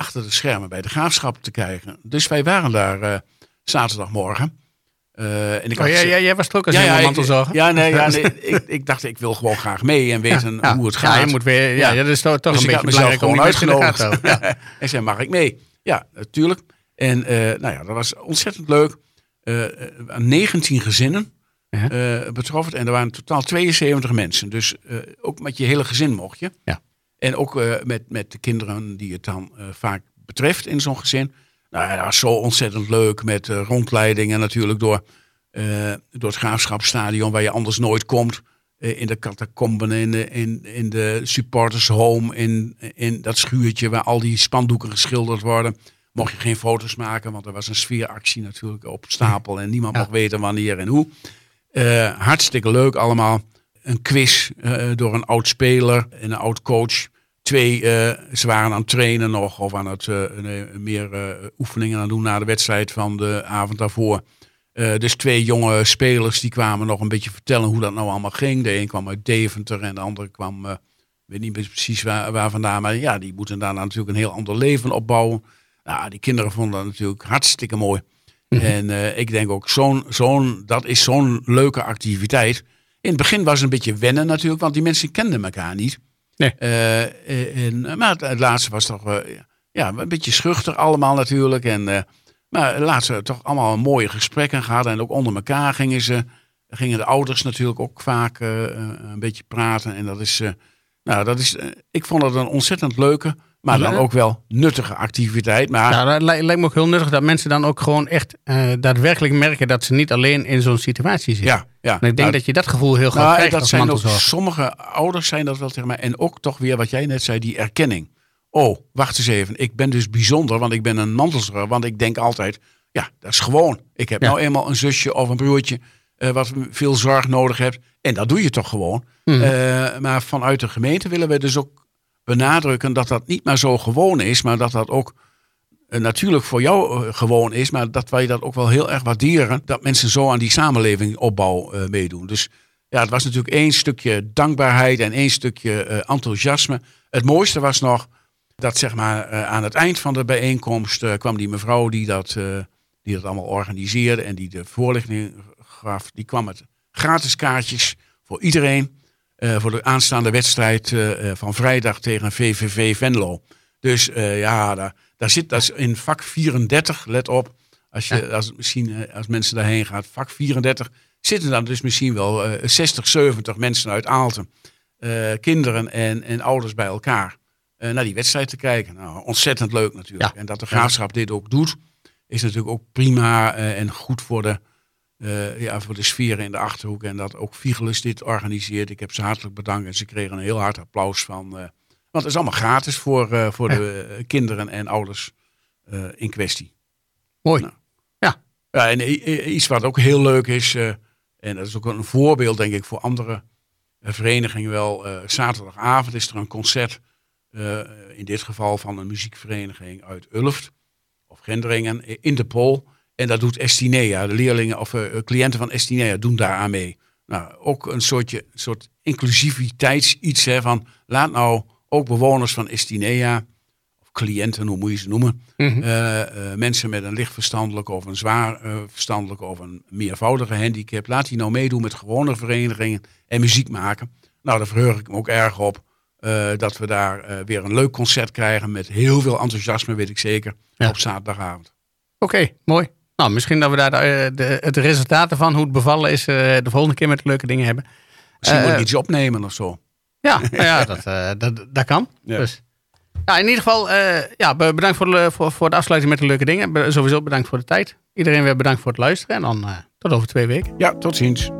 [SPEAKER 2] achter de schermen bij de graafschap te kijken. Dus wij waren daar eh, zaterdagmorgen. Eh, en ik
[SPEAKER 1] Oh,
[SPEAKER 2] had
[SPEAKER 1] jij,
[SPEAKER 2] ze-
[SPEAKER 1] jij, was er ook als
[SPEAKER 2] ja, ja, ik-? Ja, nee, ja, nee ik, ik dacht, ik wil gewoon graag mee en weten
[SPEAKER 1] Ja,
[SPEAKER 2] hoe het
[SPEAKER 1] ja,
[SPEAKER 2] gaat.
[SPEAKER 1] je moet weer, ja,
[SPEAKER 2] Ja.
[SPEAKER 1] dat is toch, toch
[SPEAKER 2] Dus
[SPEAKER 1] een beetje belangrijk om
[SPEAKER 2] uitgenodigd.
[SPEAKER 1] Ja.
[SPEAKER 2] en zei, mag ik mee? Ja, natuurlijk. En eh, nou ja, dat was ontzettend leuk. Eh, eh, 19 gezinnen
[SPEAKER 1] Ja.
[SPEAKER 2] betroffen. En er waren in totaal 72 mensen. Dus ook met je hele gezin mocht je.
[SPEAKER 1] Ja.
[SPEAKER 2] En ook eh, met, met de kinderen die het dan eh, vaak betreft in zo'n gezin. Nou ja, dat was zo ontzettend leuk met eh, rondleidingen natuurlijk door door het Graafschapstadion, waar je anders nooit komt. In de catacomben, in de, in, in de supporters home, in, in dat schuurtje waar al die spandoeken geschilderd worden. Mocht je geen foto's maken, want er was een sfeeractie natuurlijk op stapel en niemand
[SPEAKER 1] Ja.
[SPEAKER 2] mocht weten wanneer en hoe. Hartstikke leuk allemaal. Een quiz door een oud speler en een oud coach. Twee, eh, ze waren aan het trainen nog of aan het eh, nee, meer eh, oefeningen aan doen na de wedstrijd van de avond daarvoor. Eh, dus twee jonge spelers die kwamen nog een beetje vertellen hoe dat nou allemaal ging. De een kwam uit Deventer en de andere kwam, eh, ik weet niet precies waar, waar vandaan. Maar ja, die moeten daarna natuurlijk een heel ander leven opbouwen. Ja, die kinderen vonden dat natuurlijk hartstikke mooi. En eh, ik denk ook, zo'n, zo'n, dat is zo'n leuke activiteit. In het begin was het een beetje wennen natuurlijk, want die mensen kenden elkaar niet. Eh, eh, en, maar het, laatste was toch eh, ja, een beetje schuchter allemaal natuurlijk. En, eh, maar het laatste toch allemaal mooie gesprekken gehad. En ook onder elkaar gingen ze, gingen de ouders natuurlijk ook vaak eh, eh, een beetje praten. En dat is, eh, nou, dat is, eh, ik vond het een ontzettend leuke, maar dan ook wel nuttige activiteit. Maar
[SPEAKER 1] Ja, dat li- lijkt me ook heel nuttig dat mensen dan ook gewoon echt eh, daadwerkelijk merken dat ze niet alleen in zo'n situatie zitten.
[SPEAKER 2] ja, ja.
[SPEAKER 1] En ik denk
[SPEAKER 2] Nou,
[SPEAKER 1] dat je dat gevoel heel graag
[SPEAKER 2] Nou,
[SPEAKER 1] krijgt
[SPEAKER 2] dat
[SPEAKER 1] als
[SPEAKER 2] zijn ook, sommige ouders zijn dat wel tegen mij. En ook toch weer wat jij net zei, die erkenning. Oh, wacht eens even. Ik ben dus bijzonder, want ik ben een mantelzorger. Want ik denk altijd, ja, dat is gewoon. Ik heb
[SPEAKER 1] Ja.
[SPEAKER 2] nou eenmaal een zusje of een broertje eh, wat veel zorg nodig hebt. En dat doe je toch gewoon.
[SPEAKER 1] Mhm.
[SPEAKER 2] Eh, maar vanuit de gemeente willen we dus ook benadrukken dat dat niet maar zo gewoon is, maar dat dat ook eh, natuurlijk voor jou eh, gewoon is, maar dat wij dat ook wel heel erg waarderen. Dat mensen zo aan die samenleving opbouw eh, meedoen. Dus ja, het was natuurlijk één stukje dankbaarheid en één stukje enthousiasme. Het mooiste was nog dat zeg maar aan het eind van de bijeenkomst kwam die mevrouw die dat, die dat allemaal organiseerde en die de voorlichting gaf. Die kwam met gratis kaartjes voor iedereen. Eh, voor de aanstaande wedstrijd eh, eh, van vrijdag tegen VVV Venlo. Dus ja, daar, daar zit dat in vak 34, let op. Als, je, als, misschien, als mensen daarheen gaat, vak 34, zitten dan dus misschien wel eh 60, 70 mensen uit Aalten. kinderen en, en ouders bij elkaar. eh, naar die wedstrijd te kijken. Nou, ontzettend leuk natuurlijk.
[SPEAKER 1] Ja.
[SPEAKER 2] En dat de graafschap dit ook doet, is natuurlijk ook prima en goed voor de, eh, ja, voor de sfeer in de achterhoek. En dat ook Vigelus dit organiseert. Ik heb ze hartelijk bedankt en ze kregen een heel hard applaus van. eh, want het is allemaal gratis voor, eh, voor de kinderen en ouders in kwestie.
[SPEAKER 1] Mooi.
[SPEAKER 2] Nou. Ja, en i- i- iets wat ook heel leuk is, en dat is ook een voorbeeld denk ik voor andere verenigingen wel. zaterdagavond is er een concert, in dit geval van een muziekvereniging uit Ulft of Gendringen eh, in de Pool. En dat doet Estinea, de leerlingen of eh, cliënten van Estinea doen daar aan mee. Nou, ook een soortje, soort inclusiviteits iets hè, van laat nou ook bewoners van Estinea, of cliënten, hoe moet je ze noemen,
[SPEAKER 1] Mhm.
[SPEAKER 2] eh, eh, mensen met een licht verstandelijke of een zwaar verstandelijke of een meervoudige handicap. Laat die nou meedoen met gewone verenigingen en muziek maken. Nou, daar verheug ik me ook erg op. dat we daar weer een leuk concert krijgen met heel veel enthousiasme, weet ik zeker,
[SPEAKER 1] Ja.
[SPEAKER 2] op zaterdagavond.
[SPEAKER 1] Oké, mooi. Nou, misschien dat we daar de, de, het resultaat ervan, hoe het bevallen is, eh, de volgende keer met leuke dingen hebben.
[SPEAKER 2] Misschien
[SPEAKER 1] Eh,
[SPEAKER 2] moet ik iets opnemen of zo.
[SPEAKER 1] Ja, nou ja dat, eh, dat, dat kan.
[SPEAKER 2] Ja.
[SPEAKER 1] Dus. Ja, in ieder geval, eh, ja, be- bedankt voor de, voor, voor de afsluiting met de leuke dingen. Be- sowieso bedankt voor de tijd. Iedereen weer bedankt voor het luisteren. En dan eh, tot over twee weken.
[SPEAKER 2] Ja, tot ziens.